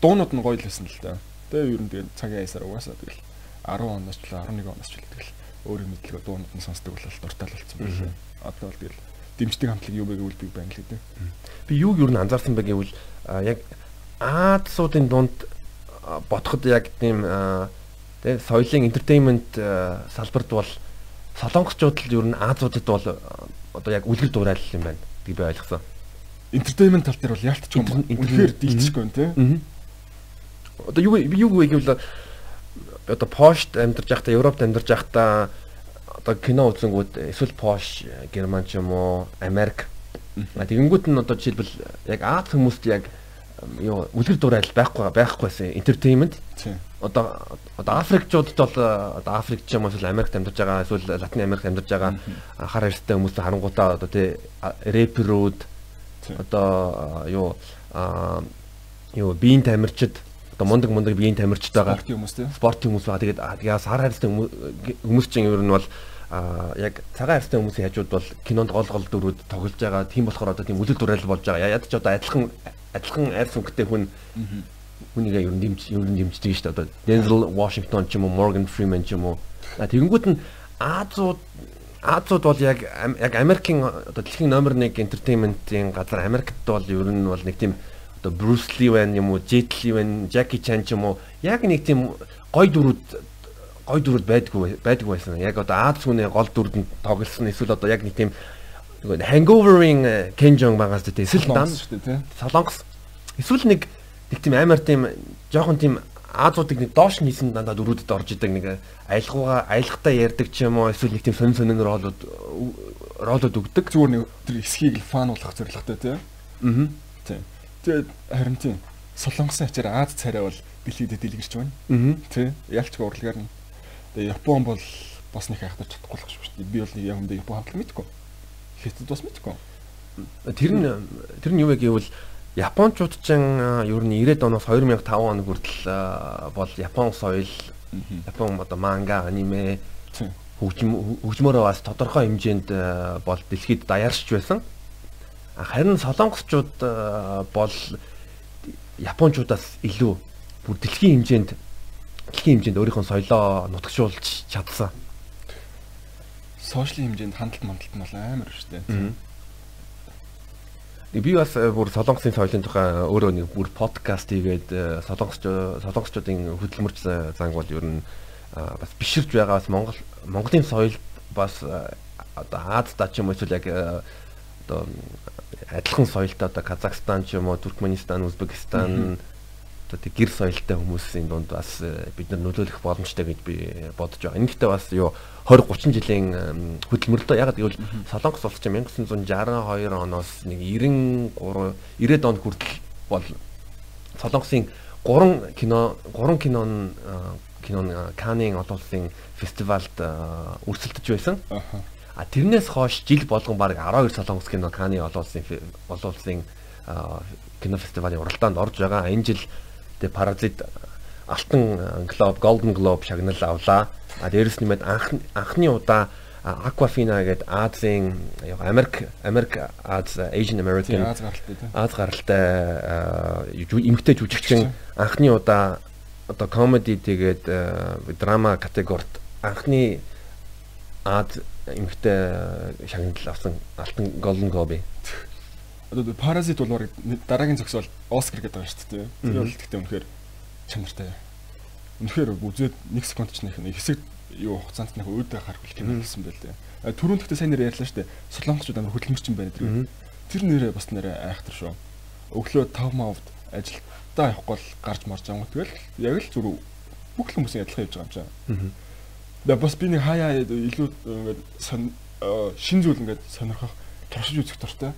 дуунууд нь гоё л байсан л да. Тэгээ ер нь тэгээ цагийн аясаар угаасаа тэгэл 10 оноос ч 11 оноос ч тэгэл өөрөө мэдлэгээ дуунууд нь сонсдог болол дуртай л болсон байна. Одоо бол тэгэл дэмждэг хамтлаг юу бэ гэвэл Big Bang л гэдэг. Би юуг юу н анзаарсан бэ гэвэл яг Аадсуудын дунд бодоход яг тийм тэ соёлын entertainment салбарт бол солонгосчууд л ер нь Аазуудад бол одоо яг үлгэр дуурайл юм байна гэж би ойлгосон. Entertainment тал дээр бол яалтч юм. Үнэхээр дийлчихгүй нэ. Одоо юу юу гэвэл одоо Пошт амьдарч байхдаа Европт амьдарч байхдаа одоо кино үзэнгүүд эсвэл Posh Герман ч юм уу Америк. Тэгэнгүүт нь одоо жишээлбэл яг Аз хүмүүст яг юу үлгэр дуурайл байхгүй байхгүйсэн entertainment. Одоо одоо Африкчуудад бол одоо Африк ч юм уу эсвэл Америкт амьдарч байгаа эсвэл Латин Америкт амьдарч байгаа хар харьцтай хүмүүс харангуудаа одоо тий рэперүүд одоо юу юу биеийн тамирчид одоо мундаг мундаг биеийн тамирчид байгаа спортын хүмүүс тий спортын хүмүүс байгаа тэгээд яа сар харьцтай хүмүүс чинь ер нь бол а яг цагаан арьстай хүмүүсийн хажууд бол кинонд гол гол дүрүүд тоглож байгаа. Тийм болохоор одоо тийм үлэл дурайл болж байгаа. Яд ч одоо адилхан адилхан арьс өнгөтэй хүн хүнийг ер нь дэмж ер нь дэмждэг шүү дээ. Одоо Denzel Washington ч юм уу, Morgan Freeman ч юм уу. Тэгэнгүүт нь Азууд Азууд бол яг яг Америкийн одоо дэлхийн номер 1 entertainment-ийн газар Америкт бол ер нь бол нэг тийм одоо Bruce Lee байна юм уу, Jet Li байна, Jackie Chan ч юм уу. Яг нэг тийм гой дүрүүд гой дүрд байдгүй байдгүй байсан. Яг одоо Аз хүний гол дүрдэнд тоглосон эсвэл одоо яг нэг тийм hangover-ийн Ken Jeong байгаас тэ эсвэл дан. Солонгос эсвэл нэг нэг тийм амар тийм жоохон тийм Азуудыг нэг доош нийсэн дандаа дөрүүдэд орж идэг нэг аялгауга аялгатай ярьдаг ч юм уу эсвэл нэг тийм сонин сонин ролууд ролууд өгдөг. Зүгээр нэг тэр эсхийг фан болгох зорилготой тий. Аа. Тэгээд харин тийм Солонгосын ачаар Аз царай бол дэлхийдээ дэлгэрч байна. Аа. Тэ ялчгүй урлагаар нь. Тэгээ Япон бол бас нэг хайхтар чадахгүй л шүү дээ. Би бол яг юм дээр Япон хамтлаг мэдгүй. Хятад бас мэдгүй. Тэр нь тэр нь юу вэ гэвэл Япончууд ч ер нь 90-ад оноос 2005 он хүртэл бол Япон соёл Япон одоо манга, аниме хөгжмөөрөө бас тодорхой хэмжээнд бол дэлхийд даяарч байсан. Харин солонгосчууд бол Япончуудаас илүү бүр дэлхийн хэмжээнд дэлхийн хэмжээнд өөрийнхөө соёлоо нутагшуулж чадсан. Сошиал хэмжээнд хандлт мандалт нь бол амар шүү дээ. Би бас э, бүр солонгосын соёлын тухай өөрөө нэг бүр подкаст хийгээд э, солонгос солонгосчуудын хөдөлмөрч занг бол ер нь бас биширж байгаас Монгол Монголын соёл бас одоо Аазда ч юм уу эсвэл яг э, одоо адилхан соёлтой одоо Казахстан ч юм уу Туркменистан, Узбекистан одоо тэг гэр соёлтой хүмүүсийн дунд бас бид нар нөлөөлөх боломжтой гэж би бодож байгаа. Энэхтээ бас юу 20 30 жилийн хөдөлмөрлөө ягаад гэвэл Солонгос улс чинь 1962 оноос нэг 93 90-ад онд хүртэл бол Солонгосын 3 кино 3 кинон кинон Каннын олон улсын фестивальд өрсөлдөж байсан. А тэрнээс хойш жил болгон баг 12 Солонгос кино улсын олон улсын кино фестивалийн уралдаанд орж байгаа. Энэ жил тэгээ Паразит алтан глоб, Golden Globe шагнал авлаа. А дээрэс нэмээд анх анхны удаа Aquafina гэдэг Азийн Америк Америк Аз Asian American Аз гаралтай Аз гаралтай эмэгтэй жүжигчин анхны удаа одоо comedy тэгээд драма категорид анхны Аз эмэгтэй шагнал авсан алтан Golden Globe. Одоо Parasite бол дараагийн зохиол Оскар гэдэг байгаа шүү дээ. Тэр бол гэхдээ үнэхээр чанартай. Үнэхээр үзээд 1 секунд ч нэг хэсэг юу хугацаанд нэг өөдөө гарах кино хэлсэн байл дээ. Түрүүн гэхдээ сайн нэр ярьлаа шүү дээ. Солонгосчууд амар хөдөлмөрчин байна тэр. Тэр нэрээ бас нэрээ айхтар шүү. Өглөө 5 маавд ажилдаа явахгүй бол гарч марж байгаа юм. Тэгэл яг л зүрх бүх хүмүүсийн адилхан явж байгаа юм чинь. Бас би нэг хаяа илүү ингээд шин зүйл ингээд сонирхох туршиж үзэх дуртай.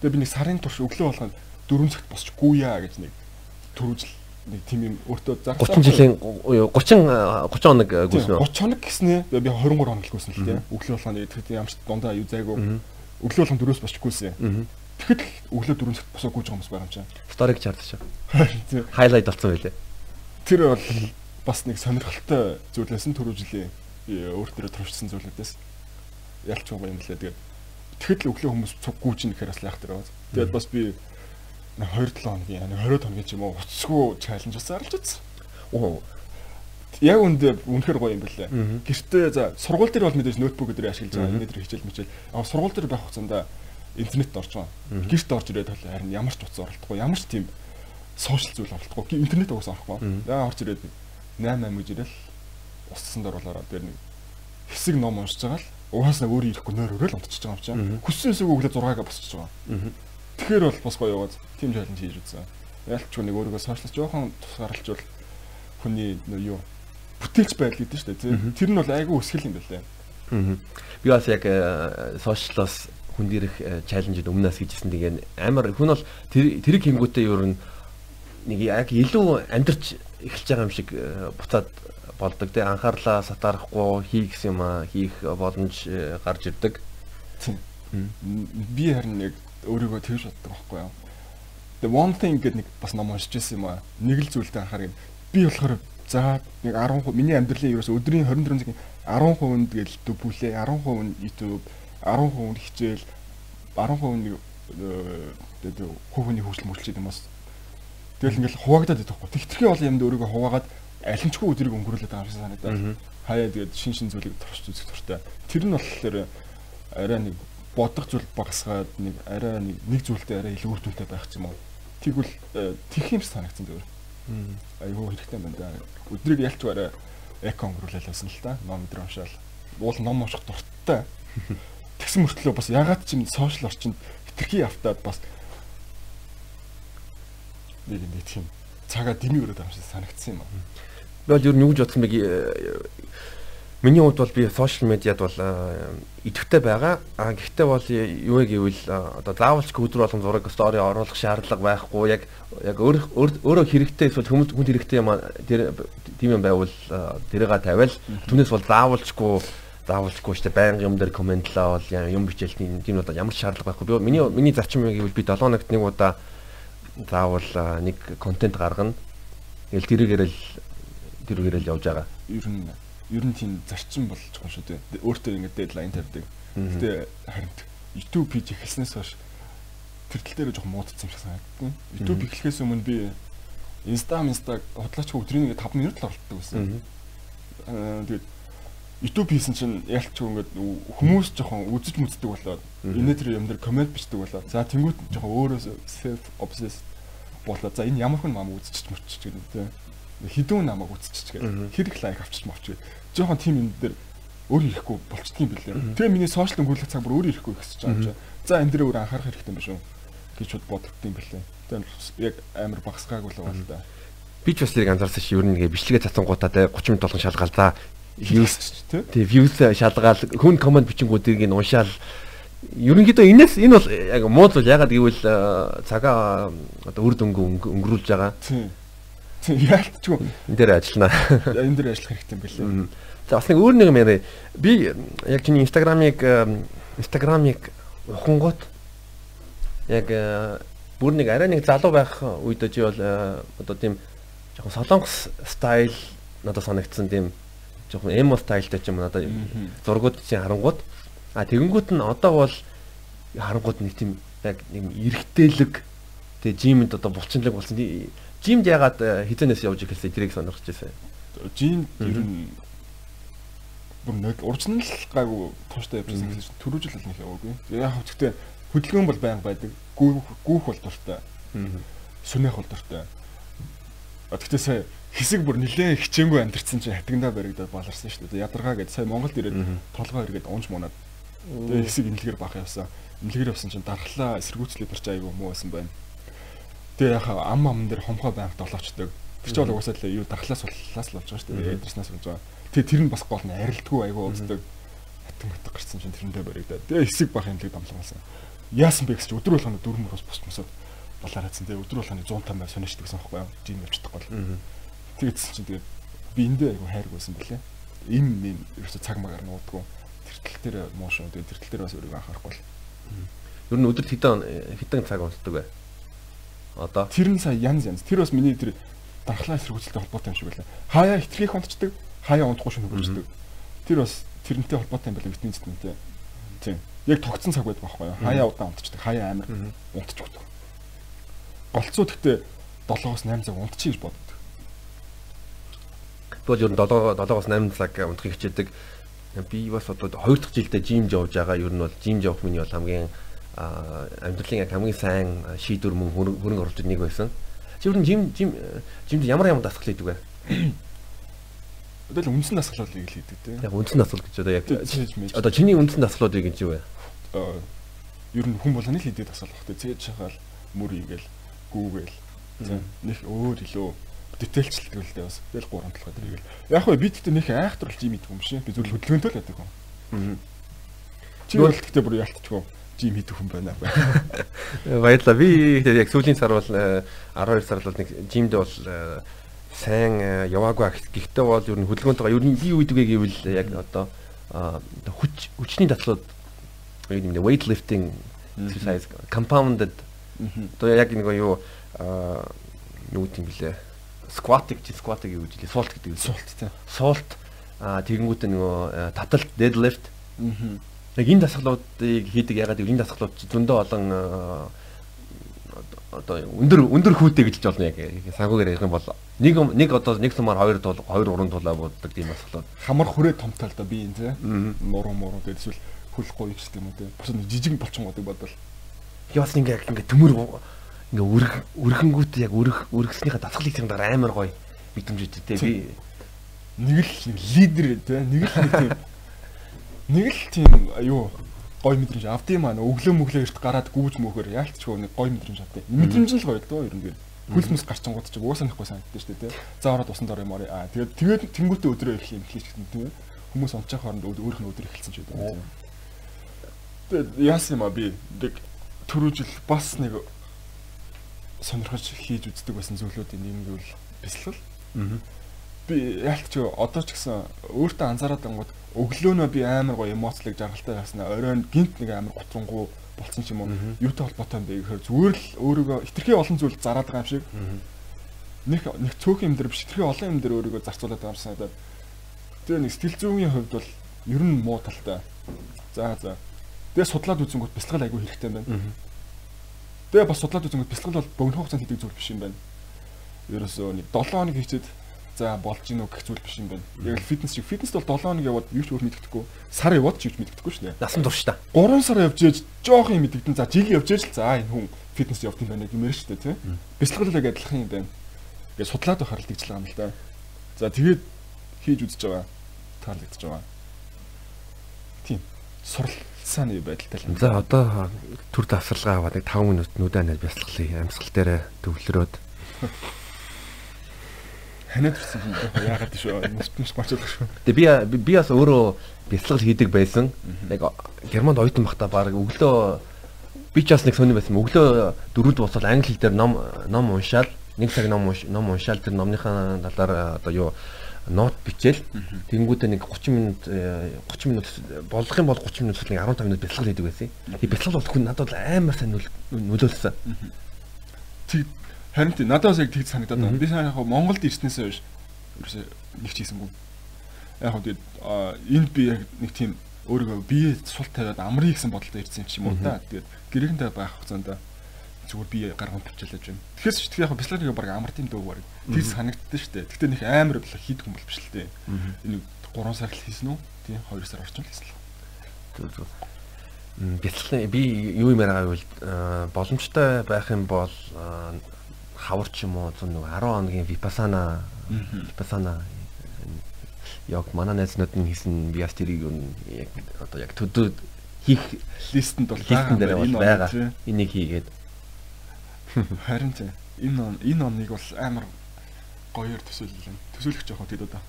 Тэгээ би нэг сарын турш өглөө болгоно 4 цагт босч гүйя гэж нэг төрүүжл нэг тийм юм өөртөө зарлаа 30 жилийн 30 30 хоног гүйсэн үү 30 хоног гэснээ би 23 хоног гүйсэн л тийм өглөө болгоно тэгэхэд ямар ч дундаа юу зайгүй өглөө болгоно дөрөөс босч гүйсэн тэгэхэд өглөө 4 цагт босоо гүйж байгаа хүмүүс байгаа юм чинь сториг шүү хайлайт болсон байлээ. Тэр бол бас нэг сонирхолтой зүйлээс нь түрүү жилийн өөр төрөө туршсан зүйлүүдээс ялч байгаа юм лээ тэгээд тэгэхэд л өглөө хүмүүс цуг гүйж нэхэр бас яах дээр байгаа тэгээд бас би 2-7 хоногийн 20 хоногийн ч юм уу уцсгүй чаленж бас арилж үзсэн. Оо. Яг үндэ үнэхэр гоё юм бэлээ. Гэртээ за сургууль дээр бол мэдээж ноутбук өдрөө ашиглаж байгаа. Өнөөдөр хичээл мичээл. Аа сургууль дээр байх хугацаанд интернет орж байгаа. Гэрт орж ирээд бол харин ямар ч утас оролдохгүй, ямар ч тийм сошиал зүйл оролдохгүй. Интернет угаасаа орохгүй. Яа орж ирээд 8 8 гэж ирэл устсан болоороо тэр нэг хэсэг ном уншиж байгаа л угаасаа өөрөө ирэхгүй нойр өрөөл унтчихж байгаа юм чинь. Хүссэн эсээг өглөө 6-ага босчихж байгаа. Тэгэхээр бол бас гоё яваад тийм чаленж хийж үзсэн. Ялч нэг өөрийгөө сошиалч жоохон тусгаарлаж бол хүний юу бүтээлч байдал гэдэг шүү дээ. Тэр нь бол айгүй өсгөл юм байлаа. Би бас яг сошиалос хүн дээрх чаленжд өмнөөс гэжсэн тэгээ амар хүн бол тэр тэрийг хийнгүүтээ ер нь нэг яг илүү амьдарч эхэлж байгаа юм шиг буцаад болдог те анхаарлаа сатаарахгүй хийх юм а хийх боломж гарч ирдэг. Би харин яг өөрийгөө тэгж боддог байхгүй юу. The one thing гэдэг нэг бас ном уншиж байсан юм аа. Нэг л зүйлтэй анхаар юм. Би болохоор за нэг 10% миний амьдралын ерөөс өдрийн 24 цагийн 10% тэгэл дөвүүлээ 10% нь YouTube 10% нь хичээл 10% нэг тэгээд хувийн хөгжил мөрчлөж юм бас тэгэл ингээл хуваагдаад байдаг хгүй. Тэгтэрхий бол юмд өөрийгөө хуваагаад алимчгүй өдрийг өнгөрүүлээд байгаа юм шиг санагдаад. Хаяа тэгээд шин шин зүйлийг туршиж үзэх туфтаа. Тэр нь болохоор арай нэг бодох зүйл багасгаад нэг арай нэг нэг зүйлтэй арай илүү үр дүнтэй байх юм уу. Тэгвэл э, тэх юм санагдсан зүгээр. Айгүй хэрэгтэй байна да. Өдрийг ялч арай эко өнгөрүүлэл байсан л та. Ном өдөр уншаал. Уул ном унших дуртай. Тэгсэн мөртлөө бас ягаад ч юм сошиал орчинд хитрхи автаад бас нэг нэг тийм цагаа дэмий өрөөд байгаа юм шиг санагдсан юм аа. Би бол ер нь юу гэж бодсон бэ Миний хувьд бол би сошиал медиад бол идэвхтэй байгаа. А гэхдээ бол юу гэвэл одоо заавалч өдөр болгон зураг стори оруулах шаардлага байхгүй. Яг яг өөрөө хэрэгтэй эсвэл хүмүүс хүнд хэрэгтэй юм тэр тийм юм байвал тэрийга тавиал түүнээс бол заавалчгүй заавалчгүй штэ байнга юм дээр комментлаа бол юм бичээл тийм бол ямар шаардлага байхгүй. Би миний миний зарчим юм гэвэл би 7 хоногт нэг удаа заавал нэг контент гаргана. Тэгэл тэрэгээрэл тэрэгээрэл явж байгаа. Ер нь ер нь тийм зарчим болж байгаа шүү дээ. Өөртөө ингэ дедлайн тавьдаг. Гэтэ харин YouTube пэйж эхэлснээс хойш тэр тал дээр жоохон муудсан юм шиг санагдав. YouTube эхлэхээс өмнө би Insta Insta худлаач өдрийн нэг 5 минут л оролддог байсан. Аа тэгээд YouTube хийсэн чинь ялч ингээд хүмүүс жоохон үзэж мүздэг болоод энэ тэр юм дээр комент бичдэг болоод за тэнгуут жоохон өөрөө self obsessed болоод за энэ ямар хүн мам үзчихэж мөччих гэдэг хідүүн намайг үзчихэж гээд хэрэг лайк мовч гээд жоохон тим юм дээр өөр ирэхгүй болчдгийм билээ. Тэгээ миний сошиал өнгөрүүлэх цаг бүр өөр ирэхгүй гэсэж байгаа юм. За энэ дээр өөр анхаарах хэрэгтэй юм биш үү? Гэж бод бодогдсон билээ. Тэгээ яг амар багсгаагүй л байна л да. Би ч бас нэг анзаарсан ш ер нь ингээ бичлэгээ цацангуудаа те 30 минут болгон шалгаал views тий views шалгаал хүн комент бичингүүдийг нь уншаал ерөнхийдөө энэс энэ бол яг муу зүйл ягаад гэвэл цагаа одоо үр дүнг өнгөрүүлж байгаа. Тийм Яалтчгүй. Энд дээр ажиллана. Энд дээр ажиллах хэрэгтэй юм билээ. За бас нэг өөр нэг юм яриа. Би яг чиний инстаграмыг инстаграмыг ухангууд яг бүр нэг арай нэг залуу байх үед чи бол одоо тийм жоохон солонгос стайл надад санагдсан тийм жоохон эмо стайлтай ч юм надад зургууд чинь харангууд а тэгэнгүүт нь одоо бол харангууд нэг тийм яг нэг эргэтэлэг тэгээ жимэнд одоо булчинлаг болсон Жимд ягаад э, хизэнээс явж ихэлсэн тэрийг сонирхож байсан. Жим ер нь бүр нэг уржнал гайгүй тууштай явсан гэсэн чинь төрүүжил бол нэг яваагүй. Яг гэхдээ хөдөлгөөн бол байнга байдаг. Гүүх гүүх бол дуртай. Сүнэх бол дуртай. Гэхдээ сая хэсэг бүр нилээн хичээнгүй амьдэрсэн чинь хатгандаа баригдаад баларсан шүү дээ. Ядаргаа гэдээ сая Монголд ирээд толгой эргээд унж мунаад. Тэгээ хэсэг имлэгээр бах явсан. Имлэгээр явсан чинь дархлаа эсэргүүцлээ барч айгүй муу байсан байна. Тэгээ яхаа ам ам дээр хомхоо байнг долоочдөг. Тэр чинь бол угсаа л юу дархлаас суллаас л болж байгаа шүү дээ. Эдрснаас болж байгаа. Тэгээ тэр нь бас гол нь арилдгүй айгүй уусдаг. Хатан хатан гарсан чинь тэрэндээ баригдаа. Тэгээ хэсэг бах юмлыг дамлагаасан. Яасан бэ гэж өдөр болгоно дөрмөр бас бус мосод болоор хацсан. Тэгээ өдөр болгоно 150 мянга сонирчдаг гэсэн байхгүй юу? Жин явчихдаг гол. Тэгээдсэн чинь тэгээ би эндээ айгүй хайргүйсэн бэлээ. Им юм ерөөсө цаг магаар нуудгүй. Тэр тал дээр муу шүү. Тэгээ тэр тал дээр бас өөрийгөө анхаарахгүй. Ер нь өдөрт хэдэн хэдэн цаг унтдаг вэ? Одоо тэр нь сая янз янз. Тэр бас миний тэр дархлаа эсэргүүцэлтэй холбоотой юм шиг байлаа. Хаяа ихтгэх унтцдаг, хаяа унтахгүй шинэ хөрждөг. Тэр бас тэрнтэй холбоотой юм байна витамин зэтнтэй. Тийм. Яг тогтсон цаг байдаг байхгүй юу? Хаяа удаан унтцдаг, хаяа амар унтчихдаг. Голцоо гэхдээ 7-оос 8 цаг унтчих гэж боддог. Тэгвэл ер нь 7 7-оос 8 цаг унтахыг хичээдэг. Би бас одоо 2 дахь жилдээ жимж явж байгаа. Ер нь бол жимж явах миний бол хамгийн амьдралын яг хамгийн сайн шийдвэр мөн хөрөнгө оруулалт нэг байсан. Чи ер нь жим жим жимд ямар ямар дасгал хийдэг вэ? Одоо л үндсэн дасгалууд л хийдэг тийм. Яг үндсэн дасгал гэж одоо яг одоо чиний үндсэн дасгалуудыг гэж юу вэ? Ер нь хүн болгоны л хийдэг дасгал багтай. Цээж шахаал мөр игээл гүүгээл нэг өөр илүү дэтэлчлдэг л дээ бас. Тэгэл 3 талхад игээл. Яг хөө би тэгтээ нөх айхтарлж юм идэг юм шиг. Би зөвхөн хөдөлгөөнтэй л байдаг юм. Чи бол тэгтээ бүр ялтчихгүй жим хийдэг хүн байна. Баярлалаа. Би яг сүүлийн сар бол 12 сар бол нэг жимд бол сайн яваагүй. Гэхдээ бол ер нь хөдөлгөөнтэйгээ ер нь би гэдэг вэ гэвэл яг одоо хүч хүчний татлууд юм нэ weightlifting exercise compounded одоо яг нэг юу юу гэм блэ squat гэж squat гэж гэж salt гэдэг. Salt. Тий. Salt а тэгэнгүүтээ нөгөө таталт deadlift. Яг энэ дасгалуудыг хийдэг ягаад гэвэл энэ дасгалууд зөндөө олон одоо өндөр өндөр хүүтэй гэж болно яг сангуугаар ярих юм бол нэг нэг одоо нэг сумаар хоёр тул хоёр уран тулаа бууддаг тийм дасгалууд. Хамар хүрээ томтой л да би энэ тий нуруу муруу гэдэг эсвэл хөл гоё ч юм уу тий бус жижиг болчонгуудыг бодвол. Яас ингээ ингээ төмөр ингээ үрг үргэнгүүт яг үрг үргэснийхээ дасгалыг тэр дараа амар гоё мэдрэмжтэй тий би нэг л лидер тий нэг л нэг л тийм юу гой мэдрэмж авдсан маань өглөө мөглөө эрт гараад гүүж мөхөр яалтчгүй нэг гой мэдрэмж авдсан. Мэдрэмж л гоё л дөө ер нь. Хөлс мэс гарчингууд ч уусаа нэхгүй санагдсан шүү дээ тий. За ороод усан дор юм. Аа тэгээд тэгээд тэнгуүтэ өдрөө ирэх юм хийж гэнэ тий. Хүмүүс онцох хооронд өөрийнх нь өдөр эхэлсэн ч гэдэг. Тэгээд яасан юм а би нэг түрүүжил бас нэг сонирхож хийж үздэг байсан зүйлүүдийн нэг нь бол бясалгал. Аа. Би яалт ч одоо ч гэсэн өөртөө анзаараад ангууд өглөөнөө би амар гоё эмоцлог жаргалтай яснаа оройн гинт нэг амар готрангуу болцсон ч юм уу. Юутай холбоотой юм бэ гэхээр зүгээр л өөрийгөө хитрхи олон зүйл зараад байгаа юм шиг. Нэг нэг цөөхөн юм дээр биш хитрхи олон юм дээр өөрийгөө зарцуулаад байгаа юм санагдаад. Тэгээ нэг сэтгэл зүйн хувьд бол ер нь муу талтай. За за. Тэгээ судлаад үзэнгүүт бяцлал айгүй хэрэгтэй юм байна. Тэгээ бас судлаад үзэнгүүт бяцлал бол богино хугацаанд хийдэг зүйл биш юм байна. Ерөөсөө нэг 7 хоног хийчихэд за болж гин үү гэх зүйл биш юм байна. Яг л фитнес шиг фитнест бол 7 хоног яваад юу ч өөр мэддэхгүй. Сар яваад ч юу ч мэддэхгүй дээ. Насан турш та. 3 сар явж ээж жоох юм мэддэгдэн. За жиг явж ээж л за энэ хүн фитнес юм байна гэмээр шүү дээ, тийм. Бяцлал яг адилхан юм байна. Ингээд судлаад байхаар л тэгж байгаа юм л да. За тэгээд хийж үзэж байгаа. Таалагдж байгаа. Тийм. Сурлцааны байдалтай л. За одоо төр давсарлагаа аваад нэг 5 минут нүдэн бяцлахлыг амьсгал дээр төвлөрөөд ханиад ирсэн юм яагаад шүү нүстмэс гочоолох шүү. Тэгээ би би бас өөрөө бяцлал хийдэг байсан. Яг германд оюутан байхдаа баг өглөө би ч бас нэг сони байсан. Өглөө дөрөвд босоод англи хэл дээр ном ном уншаал нэг цаг ном ном уншаал тэр номныхаа талаар одоо юу нот бичээл тэгэнгүүтээ нэг 30 минут 30 минут болох юм бол 30 минут нэг 15 минут бяцлал хийдэг байсан. Тэгээ бяцлал бол хүн надад амар сайн нөлөөлсөн. Тэг Харин тийм надад бас яг тэгж санагдаад байна. Би сайн яг Монголд ирснээсээ биш нэг ч хийсэнгүй. Яг тэгээд энд би яг нэг тийм өөрийгөө бие сул тавиад амрыг гэсэн бодолтой ирсэн юм уу та. Тэгээд гэрээндээ байх хугацаанд зүгээр би гарган төвчлээж байна. Тэгэхээр ч тэгээд яг бяцлагыг баг амртын дөө баг. Тэг санагддаг шүү дээ. Гэтэ нэг амар хийдэг юм бол биш л дээ. Энэ 3 сар л хийсэн үү? Тийм 2 сар орчим хийсэн л. Зүг зүг. Бяцлал би юу юм яриагаа бол боломжтой байх юм бол хавар ч юм уу 10 хоногийн випасана випасана яг манай найзнууд нь хийсэн би бас тэрийг яг одоо яг төдөө хийх листэнд бол бол байгаа. Энийг хийгээд харин тийм энэ энэ оныг бол амар гоёор төсөөлөл. Төсөөлөх жоохоо тэд одоо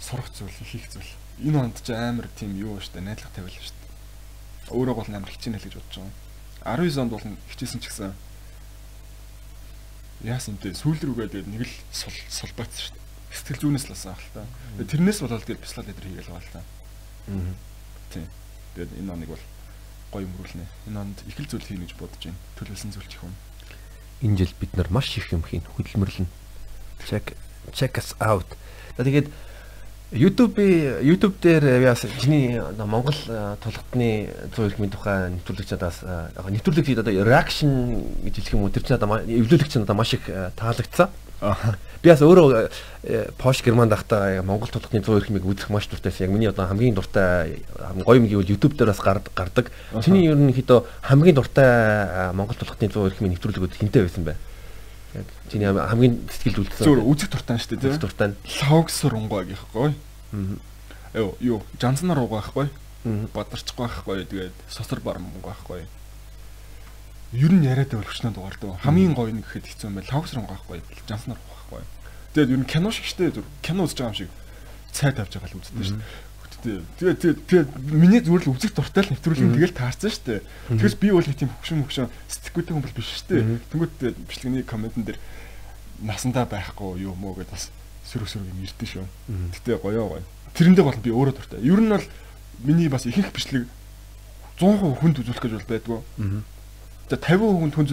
сурах зүйл хийх зүйл. Энэ онд ч амар тийм юу штэ найдлага тавиал штэ. Өөрөө бол амар хичээнэ л гэж бодож байгаа. 19 онд бол хичээсэн ч гэсэн яасан те сүүл рүүгээ тэгээд нэг л сул сулбац дээ. Сэтгэл зүйнээс л асаа хэл та. Тэрнээс болоод тэгээд бяцлал эдэр хийгээл байгаа л та. Аа. Тийм. Тэгээд энэ оныг бол гоё өнгөрүүлнэ. Энэ онд их л зүйл хийнэ гэж бодож байна. Төлөвлөсөн зүйл чих юм. Энэ жил бид нар маш их юм хийн хөдөлмөрлөн. Check check us out. Тэгээд YouTube YouTube дээр яас чиний Монгол тулгтны 100 иргмийн тухай нэвтрүүлэгчдээс нэвтрүүлэг хийд одоо reaction гэж хэлэх юм уу тэр чинь одоо эвлүүлэгч нь одоо маш их таалагдсан. Би бас өөрөө Posh Германд байхдаа Монгол тулгтны 100 иргмийг үзэх маш дуртайсан. Яг миний одоо хамгийн дуртай гоё юм гэвэл YouTube дээр бас гардаг. Чиний ерөнхийдөө хамгийн дуртай Монгол тулгтны 100 иргмийн нэвтрүүлгүүд хинтээ байсан бай. Яг чиний хамгийн сэтгэлд үлдсэн. Зүгээр үзэг дуртай шүү дээ тийм. Дуртай. Логс рунгой гэхгүй. Аа. Юу юу жанцнаар руугаа байхгүй. Бадарчихгүй байхгүй. Тэгээд сосор бармаг байхгүй. Ер нь яриад байвал хүчнээ дугаардаг. Хамгийн гоё нэг гэхэд хэцүү юм байна. Логс рунгой байхгүй. Жанцнаар байхгүй. Тэгээд ер нь кино шиг штэ зүр кино үзэж байгаа юм шиг цай тавьж байгаа л үздэг шүү дээ. Тэгээ тэгээ тэгээ миний зүгээр л үзэх дуртай л нэвтрүүлэг тэгэл таарсан шүү дээ. Тэгээс би бол нэг тийм хөвшин хөвшин сэтгэхүйтэй хүн бол биш шүү дээ. Тэнгүүт бичлэгний комментэн дээр насандаа байхгүй юу мөө гэдээ бас сөрөг сөрөг юм ирдэ шүү. Гэтэ гоёо гоё. Тэрэндээ бол би өөрөө дуртай. Ер нь бол миний бас ихэнх бичлэг 100% хүнд үзүүлэх гэж бол байдгүй. За 50% хүнд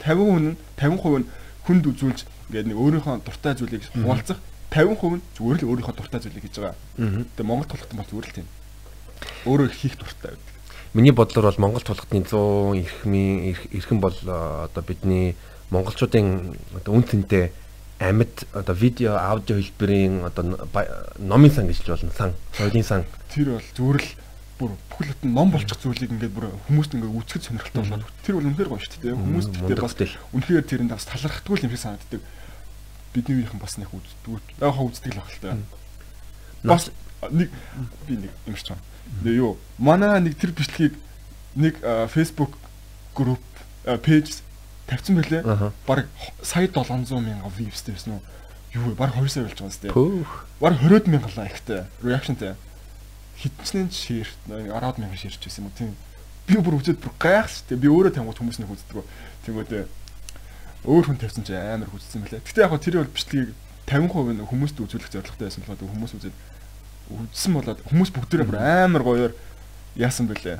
50% нь 50% нь хүнд үзүүлж ингээд нэг өөрийнхөө дуртай зүйлийг хуваалцах 50% нь зүгээр л өөрийнхөө дуртай зүйлийг хийж байгаа. Тэгээ Монгол тулхтан бол зүгээр л тийм. Өөрөө хийх дуртай байдаг. Миний бодлоор бол Монгол тулхтны 100 эрхмийн эрхэм бол одоо бидний монголчуудын одоо үн цэнтэй амьд одоо видео аудио хэлбэрийн одоо номын сан гэж болно сан соёлын сан. Тэр бол зүгээр л бүр бүхэл бүтэн ном болчих зүйлийг ингээд бүр хүмүүст ингээд үүсгэж сонирхолтой болгоод тэр бол үнэхээр гоё шүү дээ. Хүмүүст тэр бас үнэхээр. тэрэнд бас талархдаггүй юм шиг санагддаг бидний үеийнхэн бас нэг үздэг. Яг хаа үздэг л та. Бас нэг би нэг юмш чам. Тэгээ юу манай нэг тэр бичлэгийг нэг Facebook групп пэйж тавьсан байлээ. Бараг сая 700 мянган views тавьсан уу. юу вэ? Баг 2 сая болж байгаа юм. Пөөх. Баг 20 мянган лайктай. Реакшнтай. Хитчнэн шир 10 мянган ширч байсан юм уу тийм. Би бүр үзээд бүр гайхс те. Би өөрөө тангууд хүмүүс нэг үздэг. Тэнгүүдээ өөр хүн тавьсан чи амар хүзсэн мөлий. Гэтэ яг хөө тэр бол бичлэгийг 50% нь хүмүүст үзүүлэх зорилготой байсан болохоор хүмүүс үзээд үзсэн болоод хүмүүс бүгдээрээ бүр амар гоёор яасан бэлээ.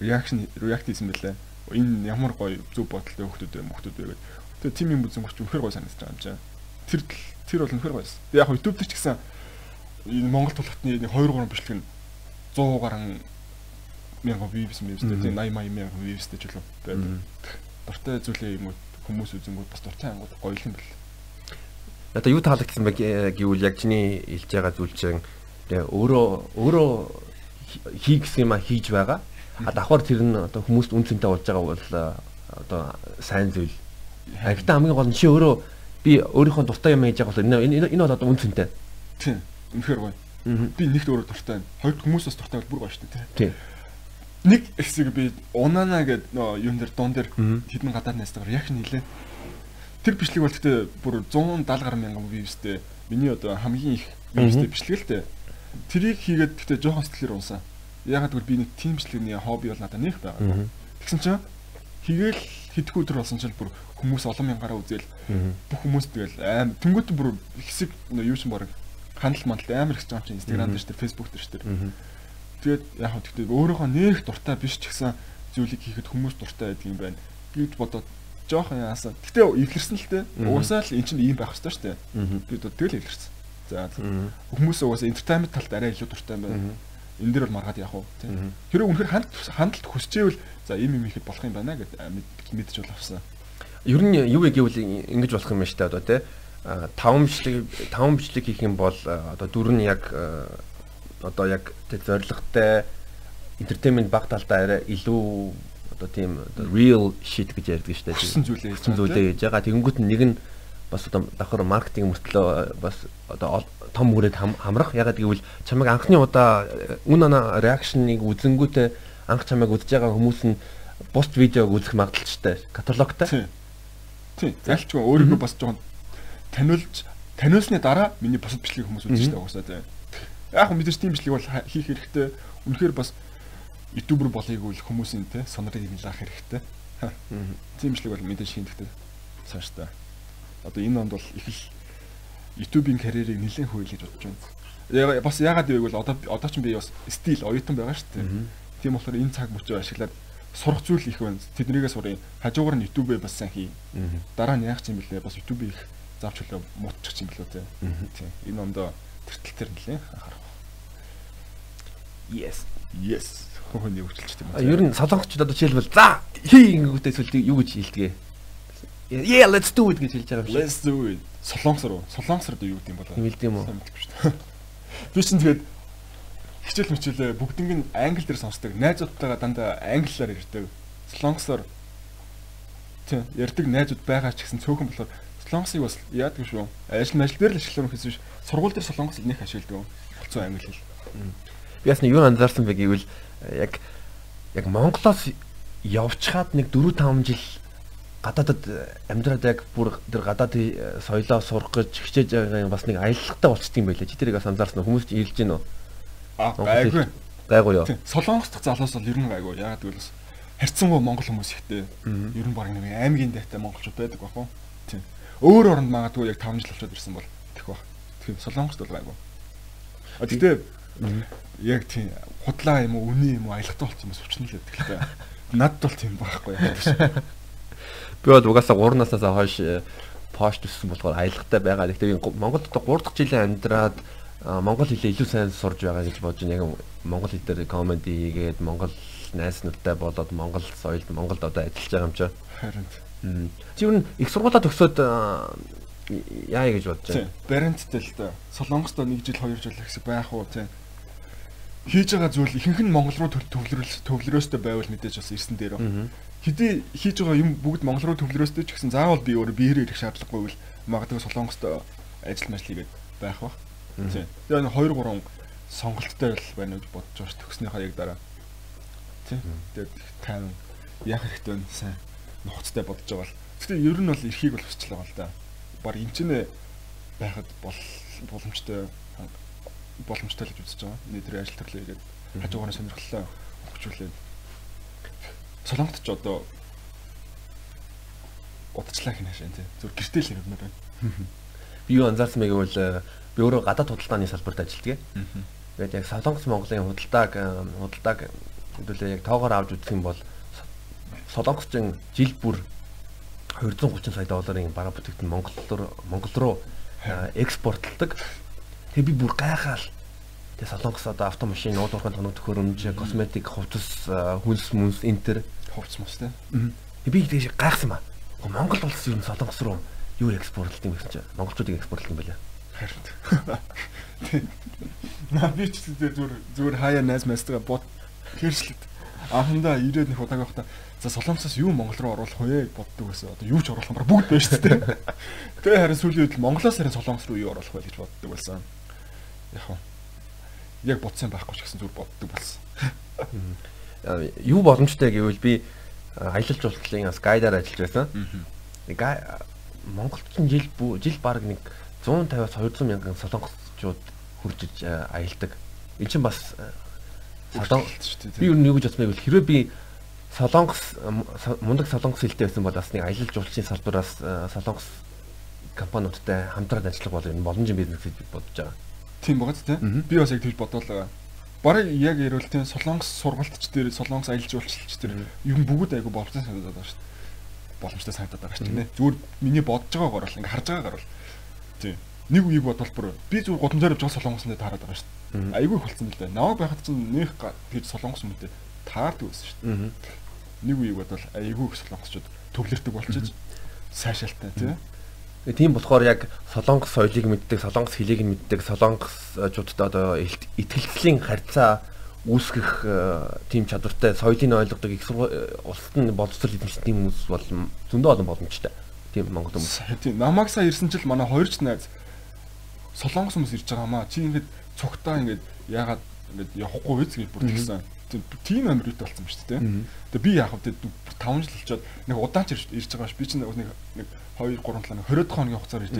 Реакшн реакт хийсэн бэлээ. Энэ ямар гоё зөв бодолтой хүмүүс вэ хүмүүс гэдэг. Тэгээ тим юм үзэн гэрч үнэхэр гоё санагдаж байгаа юм чинь. Тэр тэр бол үнэхэр гоёс. Яг YouTube дээр ч гэсэн энэ Монгол тулхтны 2 3 бичлэг нь 100 гаруй мянган views мэвстэй тийм 80 80 мянган viewsтэй ч үлээ байдаг. Дуртай зүйлээ юм уу хүмүүс үзэнгүүд бас дуртай ангууд гоё юм бэл. Одоо юу таалагдсан бэ гэвэл яг чиний хэлж байгаа зүйл чинь өөрөө өөрөө хий гэсэн юм а хийж байгаа. А давхар тэр нь одоо хүмүүст үн цэнтэй болж байгаа бол одоо сайн зүйл. Гэхдээ хамгийн гол нь чи өөрөө би өөрийнхөө дуртай юм хийж байгаа бол энэ энэ бол одоо үн цэнтэй. Тийм. Үнэхээр гоё. Би нэгт өөрөө дуртай байна. Хоёр хүмүүс бас дуртай бол бүр гоё шүү дээ. Тийм нэг хэсэг би унана гэдэг нөө юун дээр дуун дээр хэдэн гадаад найстайгаар яг нийлээ. Тэр бичлэг бол гэхдээ бүр 170 гаруй мянган вьюстэй. Миний одоо хамгийн их вьюстэй бичлэг л дээ. Тэрийг хийгээд гэхдээ жоохон сэтгэлээр унсан. Ягаад гэвэл би нэг тийм бичлэгний хобби бол надад нэх байгаа. Тэгсэн чинь хийгээл хэдхэн өдөр болсон чинь бүр хүмүүс олон мянгаараа үзэл бүх хүмүүс тэгэл аим тэнгуут бүр хэсэг юу ч баг хандлт мандалт амар их жаам чинь инстаграм дээр шүү дээ фейсбુક дээр шүү дээ Тэгээд яг хөө тэгтээ өөрийнхөө нэрх дуртай биш ч гэсэн зүйлийг хийхэд хүмүүс дуртай байдаг юм байна гэж бодоод жоохон яасан. Гэтэ эвлэрсэн л дээ. Уусаа л эн чинь ийм байх хэрэгтэй шүү дээ. Би тэгэл эвлэрсэн. За хүмүүс уусаа entertainment талд арай илүү дуртай юм байна. Энэ дэр бол маргаад уу тийм. Хэрэв үнэхээр хандлт хүсчээвэл за ийм юм ихэд болох юм байна гэд мэдчих бол авсан. Ер нь юу гэвэл ингэж болох юм байна шүү дээ одоо тийм. 5 бичлэг 5 бичлэг хийх юм бол одоо дөрөв нь яг одоо яг тэг зоригтой entertainment баг талдаа арай илүү одоо тийм real shit гэж ярьдаг шүү дээ. Хүссэн зүйлээ хүссэн зүйлээ гэж байгаа. Тэгэнгүүт нэг нь бас одоо давхар маркетинг мөртлөө бас одоо том үрээд хамрах. Ягаад гэвэл чамайг анхны удаа үн ана реакшныг үзэнгүүтээ анх чамайг үзэж байгаа хүмүүс нь пост видеог үзэх магадлалтай каталогтай. Тийм. Зайлчгүй өөрийгөө бас жоохон таниулж таниулсны дараа миний бусад бичлэгийг хүмүүс үзэж байгаа уусаа тийм яг мэдээж тийм бичлэг бол хийх хэрэгтэй. Үнэхээр бас ютубер болъёг үл хүмүүсийн те сонорыг нэлээх хэрэгтэй. Тийм бичлэг бол мэдээж хийхдээ цаашдаа. Одоо энэ онд бол их л ютубийн карьерийг нэлээд гэж бодож байна. Бас яагаад гэвэл одоо одоо ч би бас стил оюутан байгаа шүү дээ. Тийм болохоор энэ цаг мөчөө ашиглаад сурах зүйл их байна. Тэднийгээ сурын. Хажуугаар нь YouTube-ээ бас сайн хий. Дараа нь яах юм бэлээ? Бас YouTube-ийг заавч хөлөө мутчих юм бэлээ те. Тийм. Энэ ондоо тэртэл тэр нэлээ анхаарах. Yes. Yes. Хөөний өвчлөлт юм. Ер нь солонгочд одоо жишээлбэл за хий ингээгтэй сүлд юу гэж хэлдэг. Yeah, let's do it гэж хэлж байгаа юм шиг. Let's do it. Солонгосор уу? Солонгосор одоо юу гэдэг юм бол? Хэлд юм уу? Би чинь тэгээд хичээл мичээлээ бүгднийг нь англи дээр сонсдог. Найзуудтайгаа дандаа англиар ярьдаг. Солонгосоор тийм ярьдаг найзууд байгаа ч гэсэн цөөхөн болохоор солонгосыг бас яадаг шүү. Ажил мэл дээр л ашиглах юм хэсвэж сургууль дээр солонгос нэг ашигладаг. Болцсон англи хэл би нэг юу анзаарсан бэ гэвэл э, яг яг Монголоос явчхаад нэг 4 5 жил гадаадад э, амьдраад яг бүр тэр гадаад э, соёлоо сурах гэж хичээж байгаа юм бас нэг аялалтай болчтой юм байлаа. Чи тэрийг бас анзаарсан? Хүмүүс ирж гин үү? Аа гайгүй. Гайгүй юу? Солонгос дахь залуус бол ер нь гайгүй. Яагаад гэвэл харьцангуй монгол хүмүүс ихтэй. Ер нь баг нэг аймгийн дайтай монголчууд байдаг бах уу? Тийм. Өөр оронд магадгүй яг 5 жил болчиход ирсэн бол. Тийм. Солонгост бол гайгүй. А тэгтээ яг тийм худлаа юм уу үний юм уу аялгатай болчих юм сувчна л гэдэг л та. Надд бол тийм байхгүй яа. Би бол угаасаа 3 наснаас хойш э, пош төссөн болохоор аялгатай байгаа. Гэхдээ би Монголд одоо 3 дахь жилийн амьдраад монгол хэлээ илүү сайн сурж байгаа гэж бодож. Яг монгол хэл дээр комеди хийгээд монгол найснуудтай болоод монгол соёлд Монголд одоо ажиллаж байгаа юм чинь. Харин. Чи юу их сургуулаа төгсөөд яа гэж бодож байна? Баренттэй л да. Солонгост 1 жил 2 жил гэсэн байх уу тийм хийж байгаа зүйл ихэнх нь Монгол руу төвлөрөөс төвлөрөөстэй байвал мэдээж бас ирсэн дээр. Хэдий хийж байгаа юм бүгд Монгол руу төвлөрөөстэй ч гэсэн заавал би өөрөө биеэр ирэх шаардлагагүй бол магадгүй Солонгост ажил мэл хийгээд байх бах. Тийм. Тэгээ 2 3 сонголттой л байна гэж бодож байгаа ш төгснөхийн яг дараа. Тийм. Тэгээд тайван яах хэрэгтэй вэ сайн нухацтай бодож байгаа бол. Гэхдээ ер нь бол эрхийг бол хүсчлээ гал да. Бар ч нэ байхад бол боломжтой боломжтой л гэж үзэж байгаа. Нийтрээ ажил төрлөө ирээд хажуугаараа сонирхлоо хөгжүүлээд Солонгот ч одоо удажлаа хинэ шин тий. Зүр гэртэл ирмээр байна. Би юу анзаарсан бэ гэвэл би өөрөө гадаад худалдааны салбарт ажилладаг. Тэгээд яг Солонгос Монголын худалдааг худалдааг хэдүүлээ яг тоогоор авч үзэх юм бол Солонгосчин жил бүр 230 сая долларын бага бүтээгдэхүүн Монгол руу Монгол руу экспортлдог. Тэгээ би бүр гайхаал. Тэгээ Солонгос одоо автомашин, ууд уурхайн тоног төхөөрөмж, косметик, хувцас, хүнс мүнс энэ төр хувцс мус тий. Би тэгээ гайхсан ба. Монгол улс юу Солонгос руу юу экспортлдог юм гэсэн чинь монголчуудыг экспортлох юм байна. Харин. Наа би ч зүгээр зүгээр хаяа найз майстайгаа бод хэршлээд анхандаа ирээд нэг удааг байхдаа за солонгосоос юу Монгол руу оруулах вэ боддог байсан. Одоо юу ч оруулах юм бүгд шүү дээ. Тэгээ харин сүүлийн үед Монголоос харин солонгос руу юу оруулах вэ гэж боддог байсан. Яг хөө яг бодсон байхгүй ч гэсэн зүгээр боддог болсон. Юу боломжтой гэвэл би аялал жуулчлалын гайдаар ажиллаж байсан. Нэг Монголчин жил жил баг нэг 150-аас 200 мянган солонгосчууд хурж иж аялдаг. Энд чинь бас солонгос би юу гэж бодсон байвал хэрвээ би солонгос мундаг солонгос хэлтэй байсан бол бас нэг аялал жуулчлалын салбараас солонгос компаниудтай хамтраад ажиллах бол энэ боломжийн бизнес гэж бодож байгаа. Тийм байгаа тийм. Би бас яг тэгж бодоолаа. Бараг яг ярил тийм солонгос сургалтч дээр солонгос аялал жуулчлалч дээр юм бүгд айгу боломжтой санагдаад байгаа шүү дээ. Боломжтой санагдаад байгаа шүү дээ. Зүгээр миний бодож байгаагаар бол ингээ харж байгаагаар бол тийм. Нэг үеиг бодвол бүр би зүгээр гудамжаар явж байгаа солонгосны таарад байгаа шүү дээ Айгүй их болсон л да. Наваг байхад чинь нөх гэж солонгос хүмүүстээ таардаг байсан шүү дээ. Нэг үеиг бодвол айгүй их солонгосчууд төвлөрдөг болчихж сайшаалтай тий. Тэгээ тийм болохоор яг солонгос соёлыг мэддэг, солонгос хэлийг нь мэддэг, солонгосчуудад одоо итгэлцлийн харьцаа үүсгэх тийм чадвартай соёлыг ойлгодог их улсад нь боловсрол эзэмшдэг хүмүүс бол зөндөө олон боломжтой. Тийм Монгол хүмүүс. Тийм намайг сая ирсэн жил манай хоёр ч найз солонгос хүмүүс ирж байгаа маа. Чи ингээд цогтаа ингээд яагаад ингээд явахгүй вэ гэж бүр тэгсэн. Тийм амирт болсон ба шүү дээ. Тэгээ би яах вэ? 5 жил болчоод нэг удаан ч ирж байгаа ш. Би чинь нэг нэг 2 3 7 20 хоногийн хугацаар ирж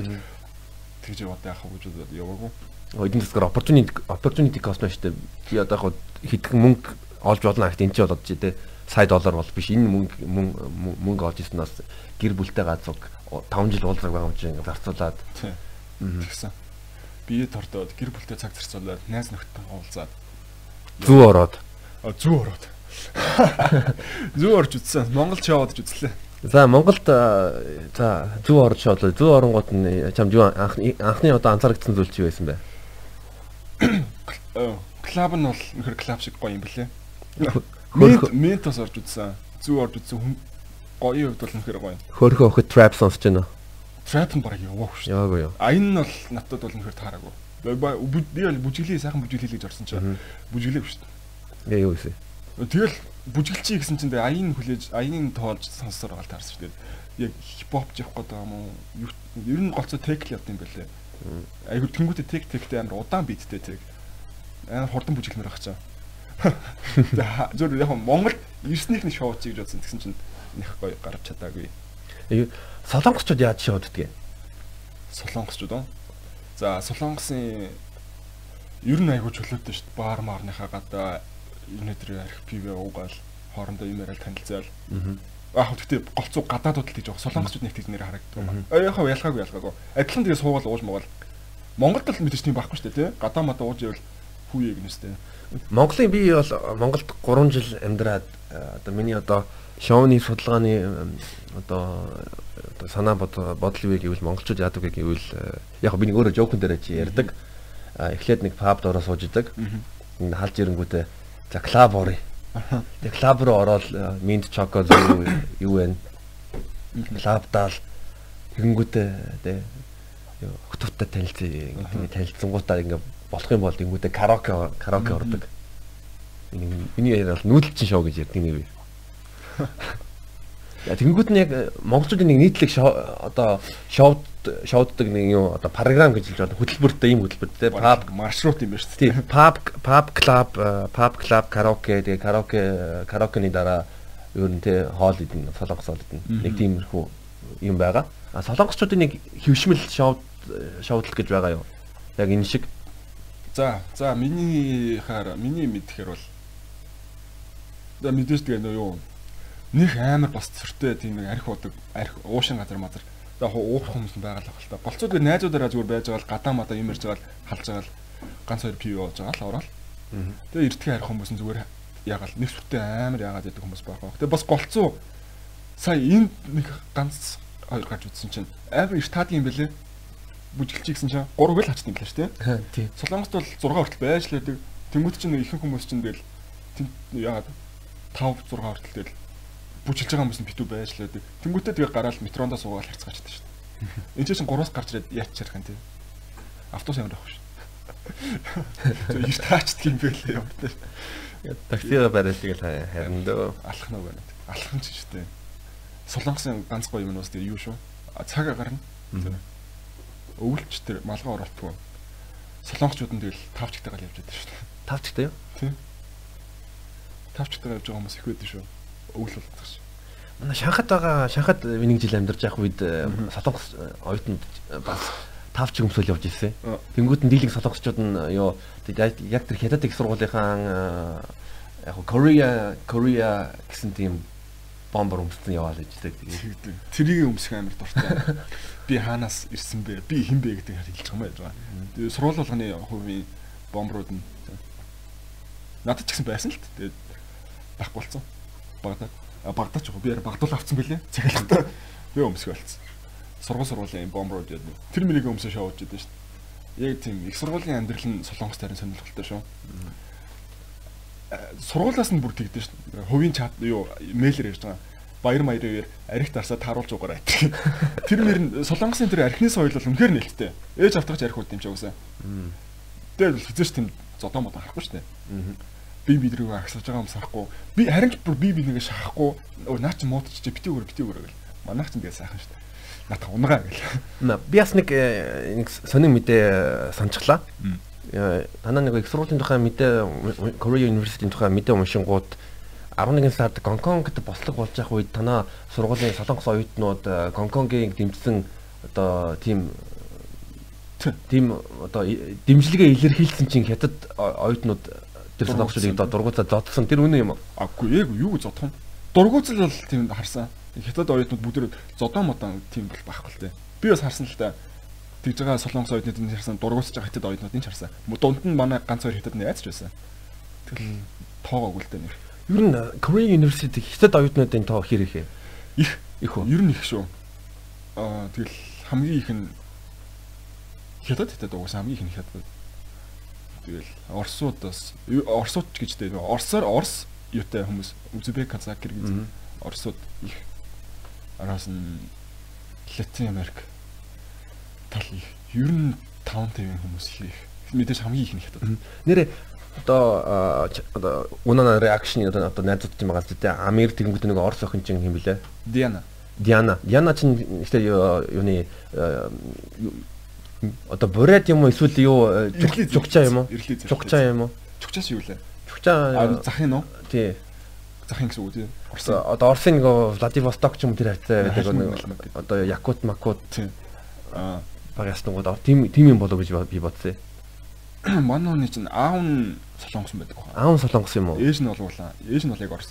тэгж яваад яах вэ гэж бодоод яваагүй. Эдийн засгаар opportunity opportunity cost байна шүү дээ. Би одоо яг хэдхэн мөнгө олж болно гэхт энэ ч болоод чи тээ сая доллар бол биш энэ мөнгө мөнгө олж ирснээс гэр бүлтэй газар 5 жил уулзах байгаа юм чинь зарцуулаад тэгсэн бие тордоод гэр бүлтэй цаг зарцуулаад найз нөхдөд уулзаад зүү ороод зүү ороод зүү орж үзсэн Монголд шоуд ч үзлээ За Монголд за зүү орж шоолоо зүү оронгууд нь чамд юу анхны анхны одоо анзаарэгдсэн зүйл чи байсан бэ клаб нь бол нөхөр клаб шиг гоё юм блэ мент ментос орж үзсэн зүү орж үзсэн гоё хувьд бол нөхөр гоё хөөхөө өхөд trap сонсож байна Trap нь баг яваагүй шүү. Яваагүй юу. А энэ нь бол надад бол нөхөр таараагүй. Би бүжиглээ сайхан бүжиглээ гэж орсон чинь бүжиглээ шүү. Яа юу гэсэн. Тэгэл бүжиглчий гэсэн чинь аян хүлээж аян тоолж сонссоор гал таарсан шүү дээ. Яг хипхоп явах гэдэг юм уу? Ер нь голцоо текл явд юм байлээ. Айгу тэнгуүтэ тек тектэй амар удаан биттэй тек. Амар хурдан бүжиглэмээр байх чаа. Зөв яг Монгол ирснийх нь шоу чиг гэж бодсон. Тэгсэн чинь нэх гоё гарч чадаагүй. Солонгосчууд яаж шоуддаг юм? Солонгосчууд уу? За солонгосын ер нь айгүй чөлөөтэй шүү дээ. Баар маарныхаа гадаа өнөөдөр арх пив уугаал хоорондоо юм яриад танилцаал. Аа. Аа гэхдээ голцоо гадаадууд л гэж байгаа. Солонгосчууд нэг тийж нэр харагддаг. Аа яхаа ялгаагүй ялгаагүй. Адилхан тэгээ суугаал ууж муугаал. Монголд л мэдээж тийм байхгүй шүү дээ, тий? Гадаа мадаа ууж ивэл хүүе гэнэстэй. Монголын би бол Монголд 3 жил амьдраад одоо миний одоо шоуны судалгааны одоо одоо санаа бодол вэ гэвэл монголчууд яадаг вэ гэвэл э, яг би нэг өөрөө жоокн дээр чи ярьдаг. Эхлээд нэг пабд ороо сууж идэг. Халж ирэнгүүтээ за клаб орё. Тэгээ клаб руу ороод минт чоко юу юу вэ? Клабдаал тэгэнгүүтээ тэ хөтөвтэй танилцъя. Ингээд танилцсангуудаа ингээд болох юм бол тэгэнгүүтээ караоке караоке ордог. Миний яриа бол нүүдэлчин шоу гэж ярьдаг нэг. Тэнгүүд нь яг э, монголчуудын нэг нийтлэг одоо шоуд шоуддаг нэг юу одоо програм гэж хэлж байна. Хөтөлбөртэй ийм хөтөлбөртэй паб маршрут юм байна шүү дээ. Паб паб клуб паб клуб караоке тэгээ караоке караокены дараа ер нь тэ хоол идэн солонгос хоол идэн нэг тиймэрхүү юм байгаа. А солонгосчуудын нэг хөвшмөл шоуд шоудлт гэж байгаа юу? Яг энэ шиг. За, за миний хаар миний мэдхээр бол за мэдээж тэгээ нөө юу нэг амар бас цэртэй тийм нэг арх удаг арх уушин газар мазар за уух хүмүүс байгаа л баг л та. Голцоод гэ найзуудаараа зүгээр байж байгаа л гадаа мадаа юм ярьж байгаа л халж байгаа л ганц хоёр пив ууж байгаа л ороод. Тэгээ эртхэн арх хүмүүс нь зүгээр ягаал нэг сүртэй амар яагаад гэдэг хүмүүс байгаа. Тэгээ бас голцоо сая энд нэг ганц хоёр гарч үзсэн чинь амар их таадаг юм бэлээ. Бүжгэлч гэсэн чинь 3 гэл хачдаг юм лээ шүү дээ. Тийм. Солонгост бол 6 хүртэл байж л байдаг. Тэнгүүд чинь ихэнх хүмүүс чинь тэгэл яагаад 5 6 хүртэл тэгэл бүжгэлж байгаа хүмүүс нь битүү байж л байдаг. Тэнгүүтээ тэгээ гараад метрондоо суугаад харцгаачдаг шүү дээ. Энд чинь 3-аас гарч ирээд яач чарах юм те. Автобус ямар авах шүү. Их таачдаг юм бэлээ юм те. Таксига бариад тэгэл харин дөө. Алах нь байна. Алах нь ч шүү дээ. Солонгосын ганц гоё юм нь бас тэр юу шүү. Цаг агарна. Өвөлч тэр малгай оролтгүй. Солонгочууд нь тэгэл тавчтайгаар явж байдаг шүү дээ. Тавчтай юу? Тийм. Тавчтайгаар явж байгаа хүмүүс их байдаг шүү. Өвөл болдог шүү. Манай Шанхад байгаа Шанхад нэг жил амьдарч явах үед солонгос оюутанд бас тавч өмсөл явж ирсэн. Тэнгүүд нь дийлэг солонгосчууд нь ёо яг тэр хятад их сургуулийнхаа яг Korea Korea гэсэн тийм бомбор өмссөн яваал гэж тэгээд тэрийг өмсөх амар дуртай. Би хаанаас ирсэн бэ? Би хэн бэ гэдэг хэлж байгаа юм байна. Сургууль болгоны хувийн бомбрууд нь надад ч гэсэн байсан л тэгээд байхгүй болсон. Багдад багдад ч би багдуул авцсан бэлээ. Цагаалтаа би өмсөх болсон сургууль сургуулийн бомбрууд яд. Тэр мөрийг өмсө шоуж идэв шүү дээ. Яг тийм их сургуулийн амьдрал нь солонгос тарин сонирхолтой шүү. Сургуулаас нь бүр тэгдэж шүү дээ. Хувийн чат юу мэйлэр ярьж байгаа. Баяр маягаар арих дарсаа тааруулж угаарай. Тэр мөр нь солонгосын тэр архины соёл бол үнэхээр нээлттэй. Ээж автагч арих үт юм ч угсаа. Тэгээд хизээш тийм зодоо модоо харахгүй шүү дээ. Би бидрийг агсаж байгаа юм сахгүй. Би харин ч бүр би бинийгээ шахахгүй. Наа чи муудчих чи бити өөр бити өөр гэл. Манайх ч тэгээ сайхан шүү дээ надад унгаа гэл. Би бас нэг э, нэг сонин мэдээ санджглаа. Э, танаа нэг их сургуулийн тухай мэдээ Korea University тухай мэдээ уншингууд 11 сард Гонконгт бослог болж явах үед танаа сургуулийн солонгос оюутнууд э, Гонконгийн дэмжсэн одоо тийм тийм одоо дэмжлэгээ илэрхийлсэн чинь хятад оюутнууд тэр солонгосчуудыг одоо дургуутаа зодсон тэр үнэн юм уу? Агүй яг юу зодох юм? Дургуутал бол тийм харсан хятад оюутнууд бүгд зодоо модоо тийм бол байхгүй л дээ. Би бас харсан л та тэгж байгаа солонгос оюутнууд энэ харсан дургуутж байгаа хятад оюутнууд энэ харсан. Дунд нь манай ганц хоёр хятад найзч байсан. Тэгэл тоогоогүй л дээ нэг. Ер нь Korean University хятад оюутнуудын тоо хэр их их их үү? Ер нь их шүү. Аа тэгэл хамгийн их нь хятад хятад угсаа хамгийн их нь хятад. Тэгэл Оросууд бас Оросууд ч гэж дээ. Оросоор Орос юутай хүмүүс Үзбек казак гэж Оросууд их араас нь Латин Америк тал ер нь 5 тавийн хүмүүс их мэдээж хамгийн их нь хятад. Нэрээ одоо одоо унана реакшн одоо одоо найзууд юм байгаа зү тэ Америк тэгэнгүүт нэг Орос охин чинь хэм блэ? Диана. Диана. Диана чинь ихтэй юуны одоо бурайд юм уу эсвэл юу чукчаа юм уу? Чукчаа юм уу? Чукчаас юу лээ? Чукчаа захын уу? Тий захын гэсэн үг тийм. Орос одоо Оросын нэг Владивосток ч юм тэр хайцаа байдаг нэг одоо Якут Макут аа багаснууд тийм тийм юм болоо гэж би бодсон. Манай хүний чинь аав нь солонгос байдаг байна. Аав нь солонгос юм уу? Ээж нь болвуулаа. Ээж нь бол яг Орос.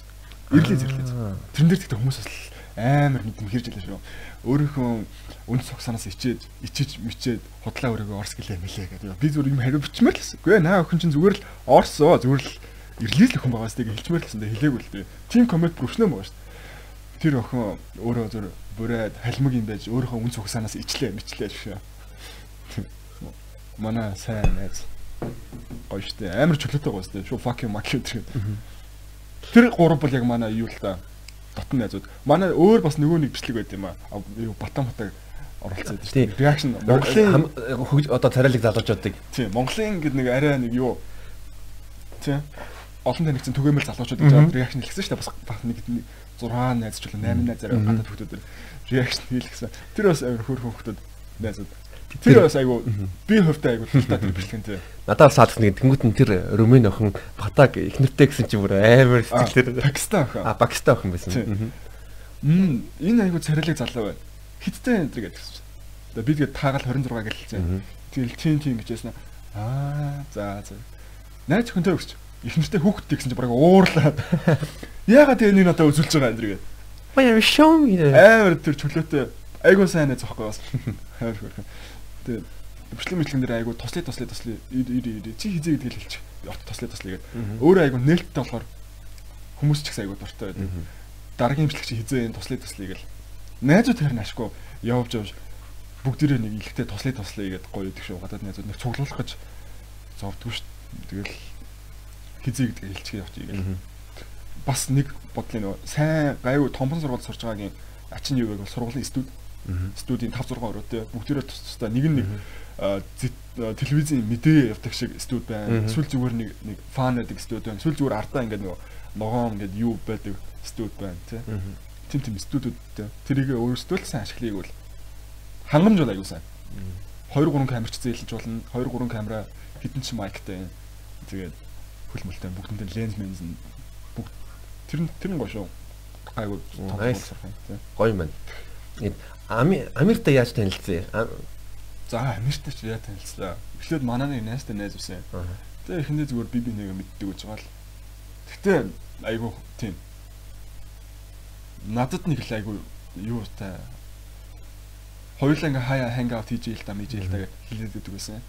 Ирлээ зэрлээ. Тэрэн дээр тэгтээ хүмүүс бас амар мэд мэрж илээ шүү. Өөрийнхөө үн цогсоноос ичээд ичиж мичээд худлаа өрөөгөө Орос гэлээ мэлээ гэдэг. Би зүгээр юм хариу бичмээр л гэсэн. Гүй наа охин чинь зүгээр л Орос оо зүгээр л ирлийл охин байгаа сте хэлчмээр л гэсэн дээ хэлээгүй л дээ. Тим коммент бүршнөө байгаа шүү дээ. Тэр охин өөрөө зөр бүрээд халмиг юм байж өөрийнхөө үн цугсаанаас ичлээ мэтлээ шүү. Манай сайн найз гоё шүү дээ. Амар чөлөөтэй байгаа шүү дээ. Шо fuck you fuck you гэх. Тэр гурав бол яг манай юу л та дотн найзууд. Манай өөр бас нөгөө нэг бичлэг байд юм аа. Батан батаг оролцоод шүү дээ. Реакшн Монголын одоо царайлаг залуучуудыг. Тийм. Монголын гэдэг нэг арай нэг юу. Тийм олон танигдсан түгээмэл залуучууд гэж байгаа реакшн хэлсэн шүү дээ. Бас нэг 6 найз ч үлээ 8 найзаар гадаад хүмүүсээр реакшн хийлгэсэн. Тэр бас амар хөөрхөн хүмүүс найзууд. Тэр бас айгу би хувьтай айгу тултаа тэр бичлэгэн тий. Надад бас саадсан нэг тэнгуут нь тэр Румын охин Батаг ихнэртэй гэсэн чи бүр амар сэтгэлээр Пакистан охин. А Пакистан охин байсан. Мм энэ айгу царилэг залуу байна. Хиттэй энэ гэдэг гэсэн чинь. Тэгээ би тэгээд таагаал 26 гэлэлцэн. Тэгэл тийм тийм гэж яснаа. Аа за за. Найз өхөнтэй өгч. Их нэртэй хүүхдтэй гэсэн чинь бараг уурлаад. Яагаад тэгээ энэ надад үзүүлж байгаа энэ гээд. Баяа show me. Амар тэр чөлөөтэй айгуу сайн найз зохио бас. Амар хөрхөн. Тэгээ бичлэг мэтлэн дээр айгуу туслаа туслаа туслаа ир ир ир чи хизээ гэдгийг хэлчих. Орт туслаа туслаа гэдэг. Өөрөө айгуу нээлттэй болохоор хүмүүс ч ихсэн айгуу дуртай байдаг. Дараагийн бичлэг чи хизээ энэ туслаа туслаа гэл. Найзууд хэрнэ ашгүй явж явж бүгдээрээ нэг ихтэй туслаа туслаа гэдэг гоё гэдэг шүү. Гадаад найзууд нэг цуглуулах гэж зовдгүй шүү. Тэгэл хизээ гэдгийг хэлчихээ явчих гэл. Бас нэг бодлын сайн гайгүй томхон сургууль сурж байгаагийн ачин юу гэвэл сургуулийн студ студийн 5 6 өрөөтэй бүгдээрээ тус тустай нэг нэг телевизийн мэдээ явдаг шиг студ байна. Эсвэл зүгээр нэг нэг фан байдаг студ байна. Эсвэл зүгээр артаа ингээд нөгөө ногоон ингээд юу байдаг студ байна тий. Тим тим студуудтай тэрийг өөрсдөө л сайн ашиглая гэвэл хангамж бол аягүй сайн. 2 3 камерч зээлж болно. 2 3 камера хитэн ч майктай. Тэгээд хөлмөлтэй бүгдэнд ленз менз бүгд тэр нь тэр нь гоё шүү. Айгуу гоё мэн. Америктай яаж танилцъя? За Америктай ч яаж танилцлаа. Эхлээд манай нэг найстай найз үсэн. Тэгээ эхэндээ зүгээр би би нэгэ мэддэг гэж байгаа л. Гэтэ айгуу тийм. Надад нэг л айгуу юу та хоёулаа ингээ хаяа ханг аут хийж ийл та мэж ийл та гэж хэлээд өгдөг байсан.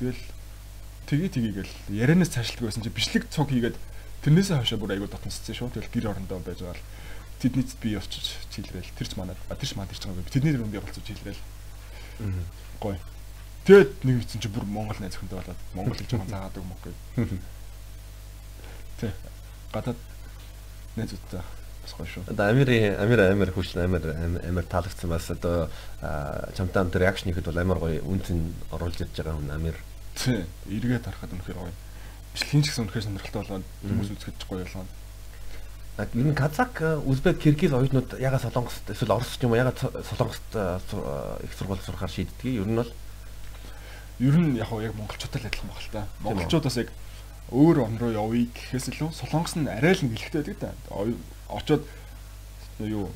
Тэгэл тгий тгийгээл ярианаас цаашлдаг байсан чи бичлэг цуг хийгээд тэрнээсээ хойшоо бүр айгуу дотносцсон шүү. Тэгэл гэр орондоо байж байгаа л тэднийд би явчих чийлгээл тэрч манад тэрч маа тэрч байгаа тэдний дөрөнд би болцоо чийлгээл. Гой. Тэгэд нэг хэвчэн чи бүр Монгол найз өхөнтэй болоод Монгол хэлж байгаа заагаад өгмөх гэ. Тэ. Гадаад найзуудтай бас гоё шүү. Одоо Амири Амир Амир хүч Амир Амир таалагдсан бас одоо чамтай хамт реакшн ихэд бол амар гоё үнцэн оруулж ирж байгаа хүн Амир. Тий. Эргээд харахад үнэхээр гоё. Бичлэгийн ч гэсэн үнэхээр сонирхолтой болоод хүмүүс үзэхэд гоё болгоно. Энэ Казак, Узбек, Киргиз оюутнууд ягаад Солонгост эсвэл Орос ч юм уу ягаад Солонгост их сургууль сурахаар шийддэг? Ер нь бол ер нь яг яг монголчуудад л адилхан баг л та. Монголчууд бас яг өөр он руу явъя гэхээс илүү Солонгос нь арай л нэг хэлэхтэй байдаг да. Очоод юу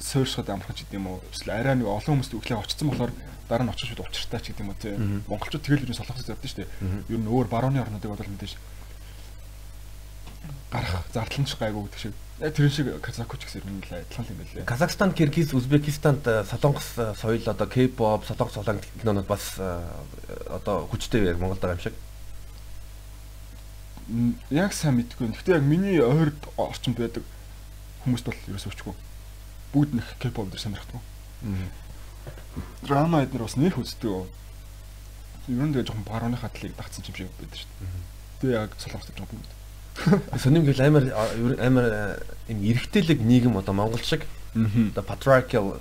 суурьшихад амарч гэдэг юм уу? Эсвэл арай нэг олон хүмүүст өглөө очсон болохоор дараа нь очиж шууд учиртай ч гэдэг юм уу тий. Монголчууд тэгэл ер нь солонгосоос явдаг шүү дээ. Ер нь өөр барууны орнуудыг бодвол мэдээж гарах зардлан ч гайгүй гэдэг шиг. Яг тэр шиг Казаку ч гэсэн нь л адилхан юм байлээ. Казахстан, Киргиз, Узбекистанд солонгос соёл одоо K-pop, солонгос солонгос кинонууд бас одоо хүчтэй яг Монголд байгаа юм шиг. Яг сайн мэдгүй. Гэхдээ яг миний ойрд орчинд байдаг хүмүүст бол ерөөсөө өчгүй. Бүгд нэг K-pop дээр сонирхдаг. Драма эднэр бас нэх үздэг. Ер нь тэгээ жоохон барууны хатлыг дагцсан юм шиг байдаг шүү дээ. Тэгээ яг солонгос дээр бүгд. Сонирм гэл амар амар юм эрэгтэйлэг нийгэм одоо Монгол шиг одоо patriarchal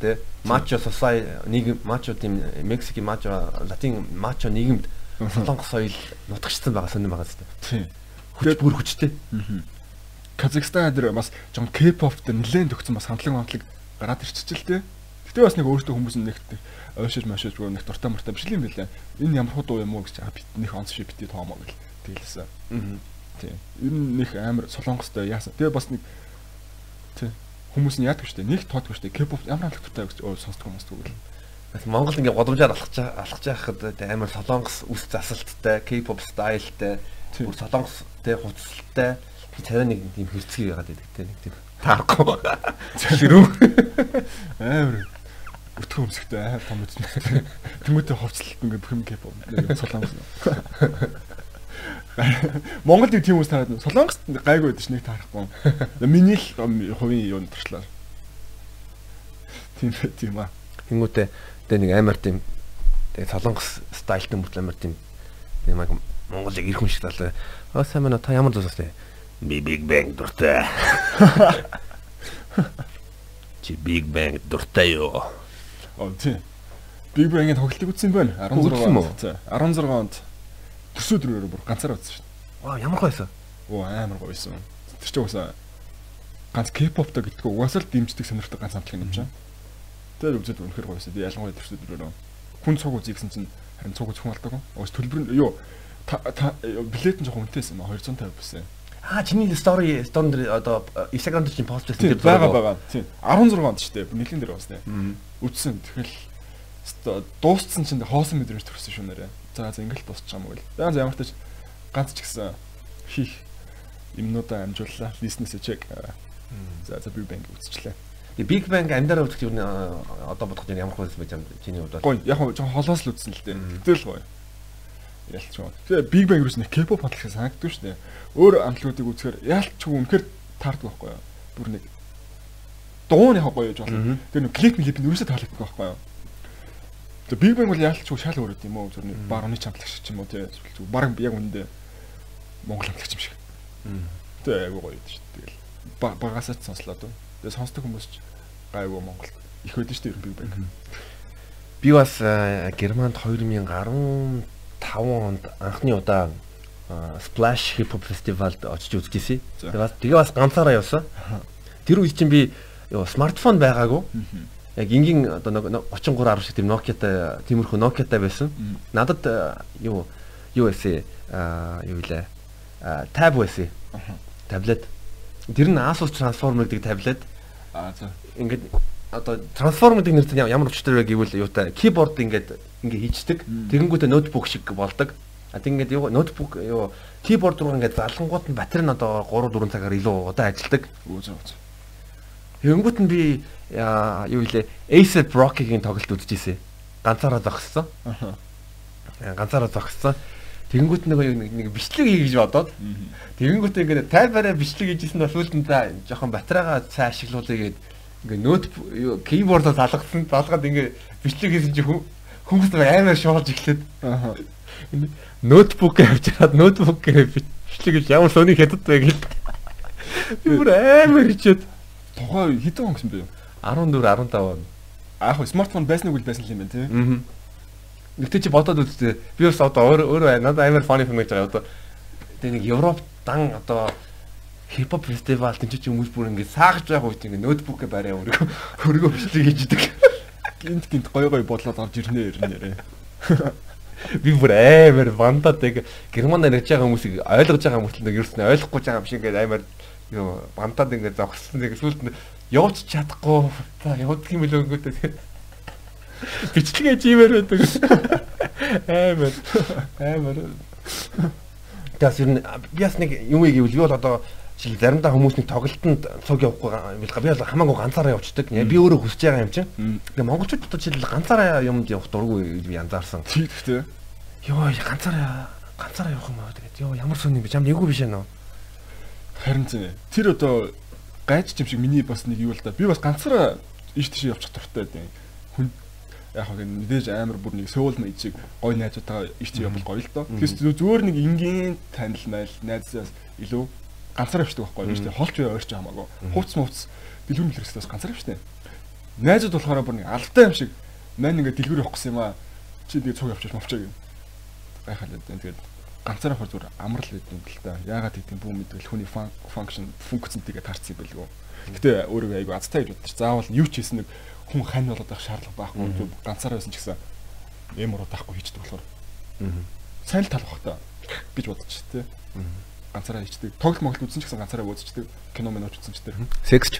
тэ мачо society нийгэм мачо тийм Мексикийн мачо латин мачо нийгэмд солонгос соёл нутагчсан байгаа сонирм байгаа зү. Тийм. Хүч бүр хүчтэй. Казахстан дээр бас жон K-pop дээр нэлээд төгсөн бас хамтлаг хамтлаг гараад ирчихэл тэ. Гэтэ бас нэг өөртөө хүмүүс нэгт ойшиж машиж бүр нэг дуртай муртай биш юм билээ. Энэ ямар хуу дуу юм уу гэж бит нэг онц шиг битээ тоомоо гэл тэгэлсэн. Аа. Тийм. Ер нь нэг амар солонгостой яасан. Тэгээ бас нэг тийм хүмүүс нь яадаг штэ. Нэг тоодгүй штэ. K-pop ямар алах тутай гэж сонсдог хүмүүс түгэл. Монгол ингээ годамжаар алхаж алхаж байхад амар солонгос үс засалттай, K-pop стайлтай, бүр солонгос тэ хуцалтай царай нэг тийм хэрцгий байгаад байдаг тэ нэг тийм таарахгүй. Ширүү. Амар өтгөө өмсөхтэй том үзсэн. Тэмүүтэй хувцалт ингээ бүх юм K-pop солонгос. Монгол нэг тийм хүмүүс таарад солонгост гайгүй байдаг ш нэг таарахгүй. Миний л хувийн юунд туршлаа. Тийм тийм аа. Тэнгүүтээ тэгээ нэг амар тийм тэгээ солонгос стайлтай мөртлөө амар тийм тийм аа Монголыг ирэх хүн шиг талаа. Аа сайн мэнэ та ямар зүйлс вэ? Би Big Bang дуртай. Чи Big Bang дуртай юу? Оо тийм. Big Bang-ийн тоглолтыг үзсэн байна. 16 онд. 16 онд төсөөдрөөр бүр ганцаараа үзсэн шин. Вау ямар гоё байсан. Оо амар гоё байсан. Тэр чинь уусаа ганц K-pop-той гэдэггүй угаасаа л дэмждэг сонирхдаг ганц хамтлаг юм чинь. Тэр үзээд үнэхээр гоё байсан. Ялангуяа төсөөдрөөр хүн цуг үзье гэсэн чинь харин цуг зөвхөн алдаагүй. Уус төлбөр юу билет нь жоохон үнэтэйсэн ба 250 байсан. Аа чиний стори стори дээр одоо Instagram дээр чинь пост хийсэн тийм байгаа байгаа. Тийм 16 онд шүү дээ. Нэлийн дээр басна. Үдсэн. Тэгэл дууссан чинь хоосон мэдрэмж төрсөн шүү нэрэ. За ингээл дуусчих юм уу гэл. За ямар ч ганц ч гэсэн хийх юмнуудаа амжууллаа. Бизнес чек. За за Big Bang үзчихлээ. Big Bang амьдараа үзэх юм одоо бодох юм ямар хөөс байж юм чиний хувьд бол. Гоё яг нь жоохон холоос л үзсэн л дээ. Тэгэл гоё. Ялч юм. Тэгээ Big Bang юус нэг K-pop хатлахыг санагддаг шүү дээ. Өөр амтлагуудыг үзэхээр ялч үнэхээр таардаг байхгүй юу? Бүр нэг дуун яг гоё гэж болно. Тэр нэг клип клип нь ерөөсөө таалагддаг байхгүй юу? Тэгээ Big Bang бол яалтч шал өөр юм уу? Зөв барууны чамтлагч ч юм уу тий. Бараг яг үндэ Монгол амтлагч юм шиг. Тэгээ айгу гоё шүү дээ. Тэгэл багасаач сонслоо дөө. Тэгээ сонсдог хүмүүс ч гайгүй Монгол их байдаг шүү дээ Big Bang. Би бас Германд 2015 онд анхны удаа Splash Hip Hop Festival-д очиж үзчихсэн. Тэгээ бас тэгээ бас ганцаараа явсан. Тэр үед чинь би смартфон байгаагүй. Яг энгийн одоо 33 10 шиг тийм Nokia-тай тиймэрхүү Nokia-тай байсан. Надад юу юу эсэ юу илээ. Tab байсан. Таблет. Тэр нь Asus Transform гэдэг таблет. Аа за. Ингээд одоо Transform гэдэг нэртэй ямар учиртай вэ гэвэл юутай keyboard ингээд ингээ хийчдэг. Тэгэнгүүтээ ноутбук шиг болдог. А тийм ингээд юу ноутбук юу keyboard руу ингээд залангууд нь батарей нь одоо 3 4 цагаар илүү удаан ажилладаг. Үгүй ээ. Тэгэнгүүт нь би юу илээ Ace Rock-ийн тоглолт үзчихсэн. Ганцаараа зогссон. Аа. Ганцаараа зогссон. Тэгэнгүүт нэг нэг бичлэг хий гэж бодоод. Тэгэнгүүт ингээд тайвараа бичлэг хийжсэн бол за жоохон батарейгаа цаа ашиглуулъя гэд ингээд ноут keyboard-оо залгасан. Залгаад ингээд бичлэг хийсэн чинь хүмүүс амар шоолж эхлээд. Аа ноутбук авч чад ноутбук бичлэг ямар сони хятад вэ гэж. Би бүр амар хичээд тухай хэдэн он гэсэн бэ? 14 15 он. Аа яг смартфон байсныг үл байсан юм байна тий. Аа. Гэтэ чи бодоод үзтээ. Би бас одоо өөр өөр байна. Надад амар фаны фэн гэж байгаа. Одоо тэгээ нэг Европ дан одоо хипхоп фестивал тийч ч хүмүүс бүр ингэ саагж байгаа үед ингэ ноутбук барай өргөө өргөө бичлэг хийждэг. Гинт гинт гой гой бодлоод орж ирнэ ирнэ. би бүр амар вандаад яг германд ярьж байгаа хүмүүсийг ойлгож байгаа хүмүүс л ерөөснөө ойлгохгүй байгаа юм шиг ингээд амар юу вандаад ингээд зогссон нэг сүлд явууч чадахгүй за явдаг юм л өнгөтэй бичлэгээ чимээр байдаг Тэгээс ер нь би бас нэг юм ийгвэл би бол одоо чи заримдаа хүмүүс нэг тоглолтод цуг явахгүй юм би бол хамаагүй ганцаараа явцдаг. Би өөрөө хүсэж байгаа юм чинь. Тэгээ монголчууд одоо жишээл ганцаараа юмд явах дурггүй гэж би анзаарсан. Тийм гэхдээ. Йоо ганцаараа ганцаараа явах юм аа тэгээд ёо ямар сони юм бэ? Чам нэггүй биш ээ нөө. Харин зэ. Тэр одоо гайч юм шиг миний бас нэг юу л да. Би бас ганцаараа иш тийш явчих дуртай дээ. Хүн яг хаа мэдээж амар бүр нэг сөүл мэйчиг гой найзуудаа иш тийш явбал гоё л доо. Тэгээс зүгээр нэг энгийн танил майл найзаас илүү ганцаар авчдаг байхгүй юу шүү дээ. Холч бай ойрч хамаагүй. Хувц мувц дэлгүр мэлрэхлээс ганцаар авчтай. Найзууд болохоор бүр нэг алфтай юм шиг мань ингээд дэлгүр явах гэсэн юм аа. Чи тэгээ цуг авчиж мовчоо гэн. Гайхал гэдэг. Тэгээд ганцаар авах зүгээр амрал гэдэг юм л та. Яагаад гэдэг бүү мэдвэл хүний функшн функцэнтэйгээ таарсан юм бэлгүй. Гэтэ өөрийгөө айгу азтай гэж бодчих. Заавал юу ч хийсэн нэг хүн хань болоод байх шаардлага байхгүй. Ганцаар байсан ч гэсэн юм уруу таахгүй хийчдэг болохоор. Сайн л тал бах та гэж бодчих тээ ганцаараа хийчдэг. Тоглолт моглол үзсэн ч гэсэн ганцаараа үзчихдэг. Кино минь үзсэн ч тэр. Сексч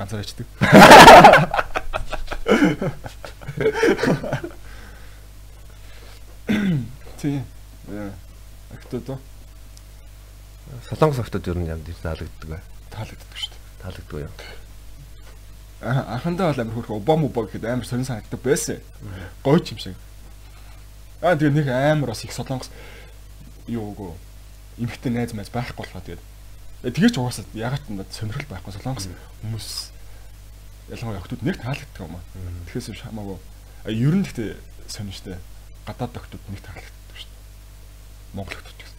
ганцаараа хийчдэг. Тий. Актод. Солонгос актод ер нь ямар таалагддаг вэ? Таалагддаг шүү дээ. Таалагддаг юу? Аа анхандаа бол амар хөрх Обама Обама гэхэд амар сонир санагддаг байсан. Гоё ч юм шиг. Аа тэгээ нэг амар бас их солонгос юу гоо эмхтэй найз майз байхгүй болохоо тэгээд тэгэж угаасаа ягаад ч надад сонирхол байхгүй солонгос хүмүүс ялангуяа охтууд нэг таалагддаг юм аа. Тэгэхээс хамаагүй ер нь гэхдээ сонир штэ гадаад охтууд нэг таалагддаг. Монгол охтууд гэсэн.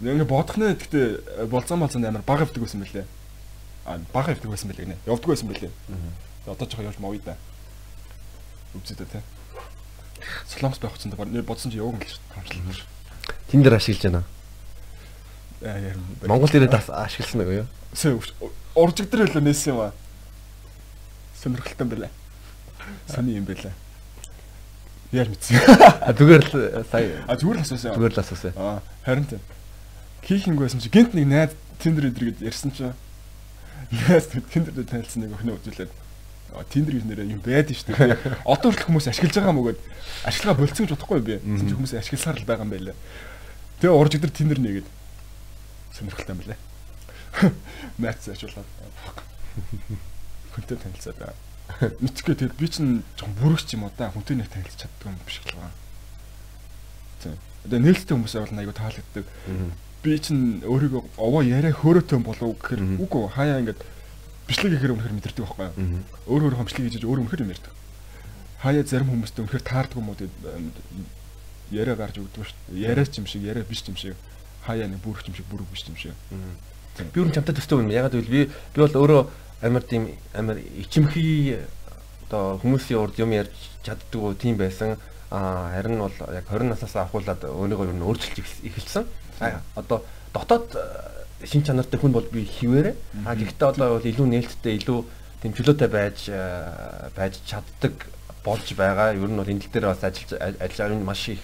Нэг бодохны гэхдээ болцсон болцсон амар бага авдаг байсан мөлий. А бага авдаг байсан мөлий гинэ. Явдаг байсан мөлий. Одоо жоохон явж мовё да. Үгүй дээ те. Солонгос байх гэсэн дээр бодсон чи яваг л шүү дээ. Тэн дээр ашиглаж байна. Монгол ирээд ашигласан нэг юу? Уржиг дээр хөлөө нээсэн юм аа. Сонирхолтой байлаа. Сони юм байлаа. Яар мэдсэн. А зүгээр л сая. А зүгээр л асуусан. Зүгээр л асуусан. Аа харин тийм. Хийхинг байсан чи гинт нэг найз Tinder өдр гэд ярьсан чи Тиндер дээр танилцсан нэг өхнөө үзүүлээд гэж нэрээ юм байдаг шүү дээ. Одоо хүртэл хүмүүс ашиглаж байгаа мөгөөд ашиглага болцсон гэж бодохгүй би. Тэнд хүмүүс ашигласаар л байгаа юм байлаа. Тэгээ урж өдөр Тиндер нэгээд сонирхолтой юм байлаа. Мац ачуулаад хүнтэй танилцаад байгаа. Мэдхгүй тэгээд би чинь жоохон бүрэгч юм уу да хүнтэй нэг танилцж чаддаг юм биш л байгаа. Тийм. Тэгээ нээлттэй хүмүүсээ бол айгу таалагддаг. Би чинь өөрийгөө овоо яриа хөөрөөтэй болов гэхээр үгүй хаяа ингээд бичлэг хийхээр үнэхээр мэдэрдэг байхгүй юу? Өөр өөр хомчлыг хийж өөр үнэхээр юм ярьдаг. Хаяа зарим хүмүүстэй үнэхээр таардаг юм уу тэгээд яриа гарч өгдөг шүү дээ. Яриач юм шиг, яриа биш юм шиг. Хаяа нэг бүрх юм шиг, бүрэг биш юм шиг. Би өөр чамтай төстэй юм. Ягаад гэвэл би би бол өөрөө амар тийм амар ичимхий одоо хүмүүсийн урд юм ярьж чаддгүй тийм байсан. А харин бол яг 20 наснаас ахуулаад өөрийгөө юу өөрчилж эхэлсэн. Одоо дотоод э, шин чанартай хүн бол би хിവэрэ. А гэхдээ одоо бол илүү нээлттэй илүү тийм чөлөөтэй байж э, байж чаддаг болж байгаа. Ер нь бол энэ тал дээр бас ажиллаж ажиллаж маш их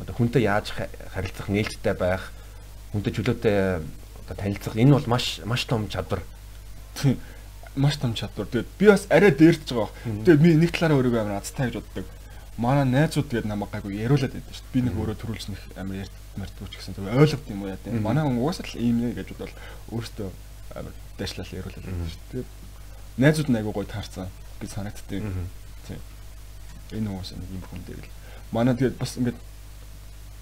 одоо хүнтэй яаж харилцах нээлттэй байх, хүнтэй чөлөөтэй одоо танилцах энэ бол маш маш том чадвар. Маш том чадвар. Тэгээд би бас арай дээрч байгаа. Тэгээд би нэг талаараа өөрийгөө амар азтай гэж боддог манай найзууд тэгээд намайг гайгүй яриулаад байдаг шүү дээ. Би нэг өөрөө төрүүлж нэг амар ярьдмардаг ч гэсэн зүгээр ойлгох юм уу яа тийм. Манай хүн угаасаа л ийм нэ гэж бодвол өөртөө амар дэшлал яриулаад байдаг шүү дээ. Найзууд нь айгүй гоё таарсан гэж санагддаг. Тийм. Энэ угаасаа нэг юм хүн дээр л. Манай тэгээд бас ингээд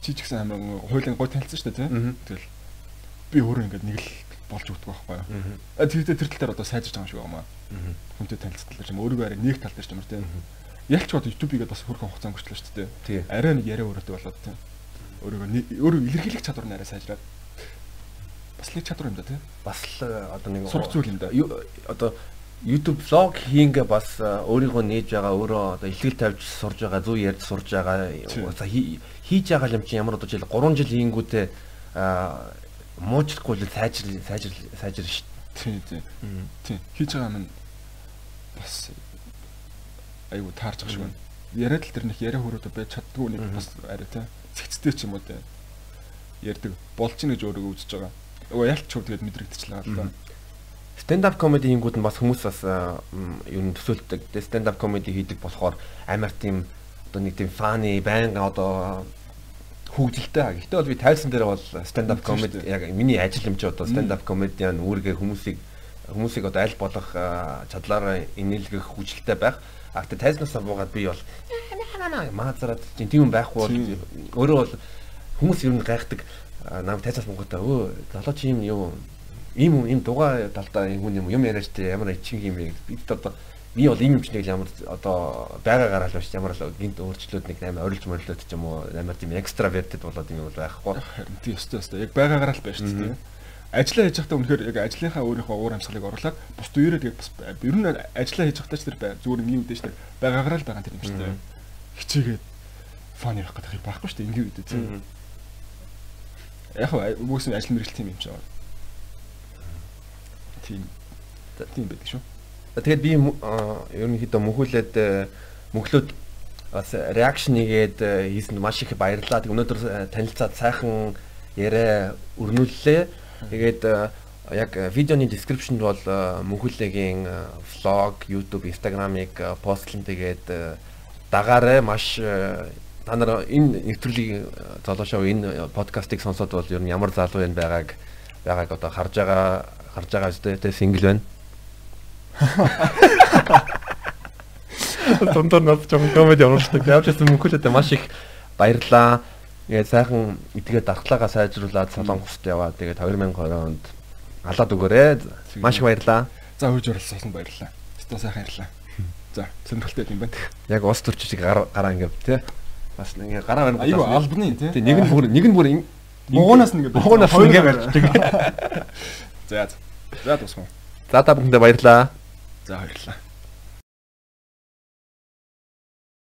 чи ч гэсэн амар хуулийн гоё танилцсан шүү дээ тийм. Тэгэл би өөрөө ингээд нэг л болж өгдөг байхгүй юу. А тэгтээ тэр тал дээр одоо сайжирч байгаа юм шиг байна. Хүнтэй танилцдаг юм өөрийгөө арай нэг тал дээр ч юм уу тийм ялч бод YouTube-ийг бас хөрхөн хугацаанд өгчлөө шүү дээ. Арай нэг яриа өрөөтэй болоод тийм. Өөрийгөө өөрөө илэрхийлэх чадвар нь арай сайжраад бас нэг чадвар юм да тийм. Бас л э, одоо нэг сурах зүйл юм да. Одоо YouTube vlog хийнгээ бас э, өөрийгөө нээж байгаа өөрөө одоо ихтгэл тавьж сурж байгаа зүг ярьж сурж байгаа хийж байгаа юм чи ямар одоо жил 3 жил хийнгүүтээ муучлахгүй л сайжир сайжир сайжир шүү. Тийм тийм. Тийм хийж байгаа юм бас айгу таарч байгаа байна. Яриад л тэр нэг яриа хөрөөдөө байж чаддгүй нэг бас арай тий. Цэгцтэй ч юм уу тий. Ярддаг болж ийн гэж өөрийгөө үзэж байгаа. Өө ялч чив тэгээд мэдрэгдчихлээ гал та. Stand up comedy хийнгүүд нь бас хүмүүс бас юу н төсөөлдөг. Stand up comedy хийдэг болохоор амар тийм одоо нэг тийм funny байнга одоо хүүгдэлтэй. Гэхдээ бол би тайлсан дээр бол stand up comedy яг миний ажил юм чи одоо stand up comedian үүргээ хүмүүсийг хүмүүсийг одоо аль болох чадлаараа инээлгэх хүчлэлтэй байх. А тэгтээ тайзнасаа буугаад би бол маазараад тийм юм байхгүй өөрөө бол хүмүүс ер нь гайхдаг. Нам тайзнаас буугаад өө залуу чи юм юу ийм ийм дугаа талдаа хүн юм юм яриач те ямар ичиг юм бэ? бид одоо би бол ийм юм ч нэг ямар одоо байгаагаар л биш ямар л гинт өөрчлөлт нэг амар орилж морилт ч юм уу амар тийм экстравертэд болоод юм бол байхгүй. Тийм өстой өстой. Яг байгаагаар л байж тээ ажиллаа хийж байхдаа үнэхээр яг ажлынхаа өөрийнхөө уур амьсгалыг оруулаад бус үерээ тэгээд бас ер нь ажиллаа хийж байхдаа ч тэр зүгээр ингийн үдэ шүү дээ байгаагаар л байгаа юм шүү дээ. Хичээгээд фан явах гэдэг юм байхгүй шүү дээ ингийн үдэ тийм. Яг хүмүүс ажил мэрэгэл тийм юм шиг. Тийм. Тийм байдаг шүү тэгээд би ерөнхийдөө мөхүүлээд мөглөөд бас реакшн нэгээд хийсэнд маш их баярлалаа. Өнөөдөр танилцаад сайхан яриа өрнүүллээ. Тэгээд э, яг видеоны description-д бол э, мөнхөлөгийн vlog, YouTube, Instagram-ыг постлон тэгээд дагаарай маш та нар энэ нэвтрүүлгийг золоошоо энэ подкастыг сонсоод бол ер нь ямар залуу юм байгааг байгааг одоо харж байгаа харж байгаа үстэй тэ сингл байна. Тонтон нот жоо комеди оруулдаг. Явж мөнхөлөд маш их баярлаа. Тэгээд сайхан эдгээ дархлаагаа сайжруулад Солонгост яваа. Тэгээд 2020 онд алаад өгөөрэй. Маш их баярлаа. За хурж оролцсон баярлалаа. Өстө сайхан ярьлаа. За сонирхолтой юм байна. Яг ус төрч шиг гараа ингээд тий. Бас ингээ гараа барь. Айгу албаны тий. Нэг нь бүр нэг нь бүр бугуунаас нэгээ бугуунаас нэгээ барьдаг. За за тусах. За та бүхэндээ баярлаа. За баярлалаа.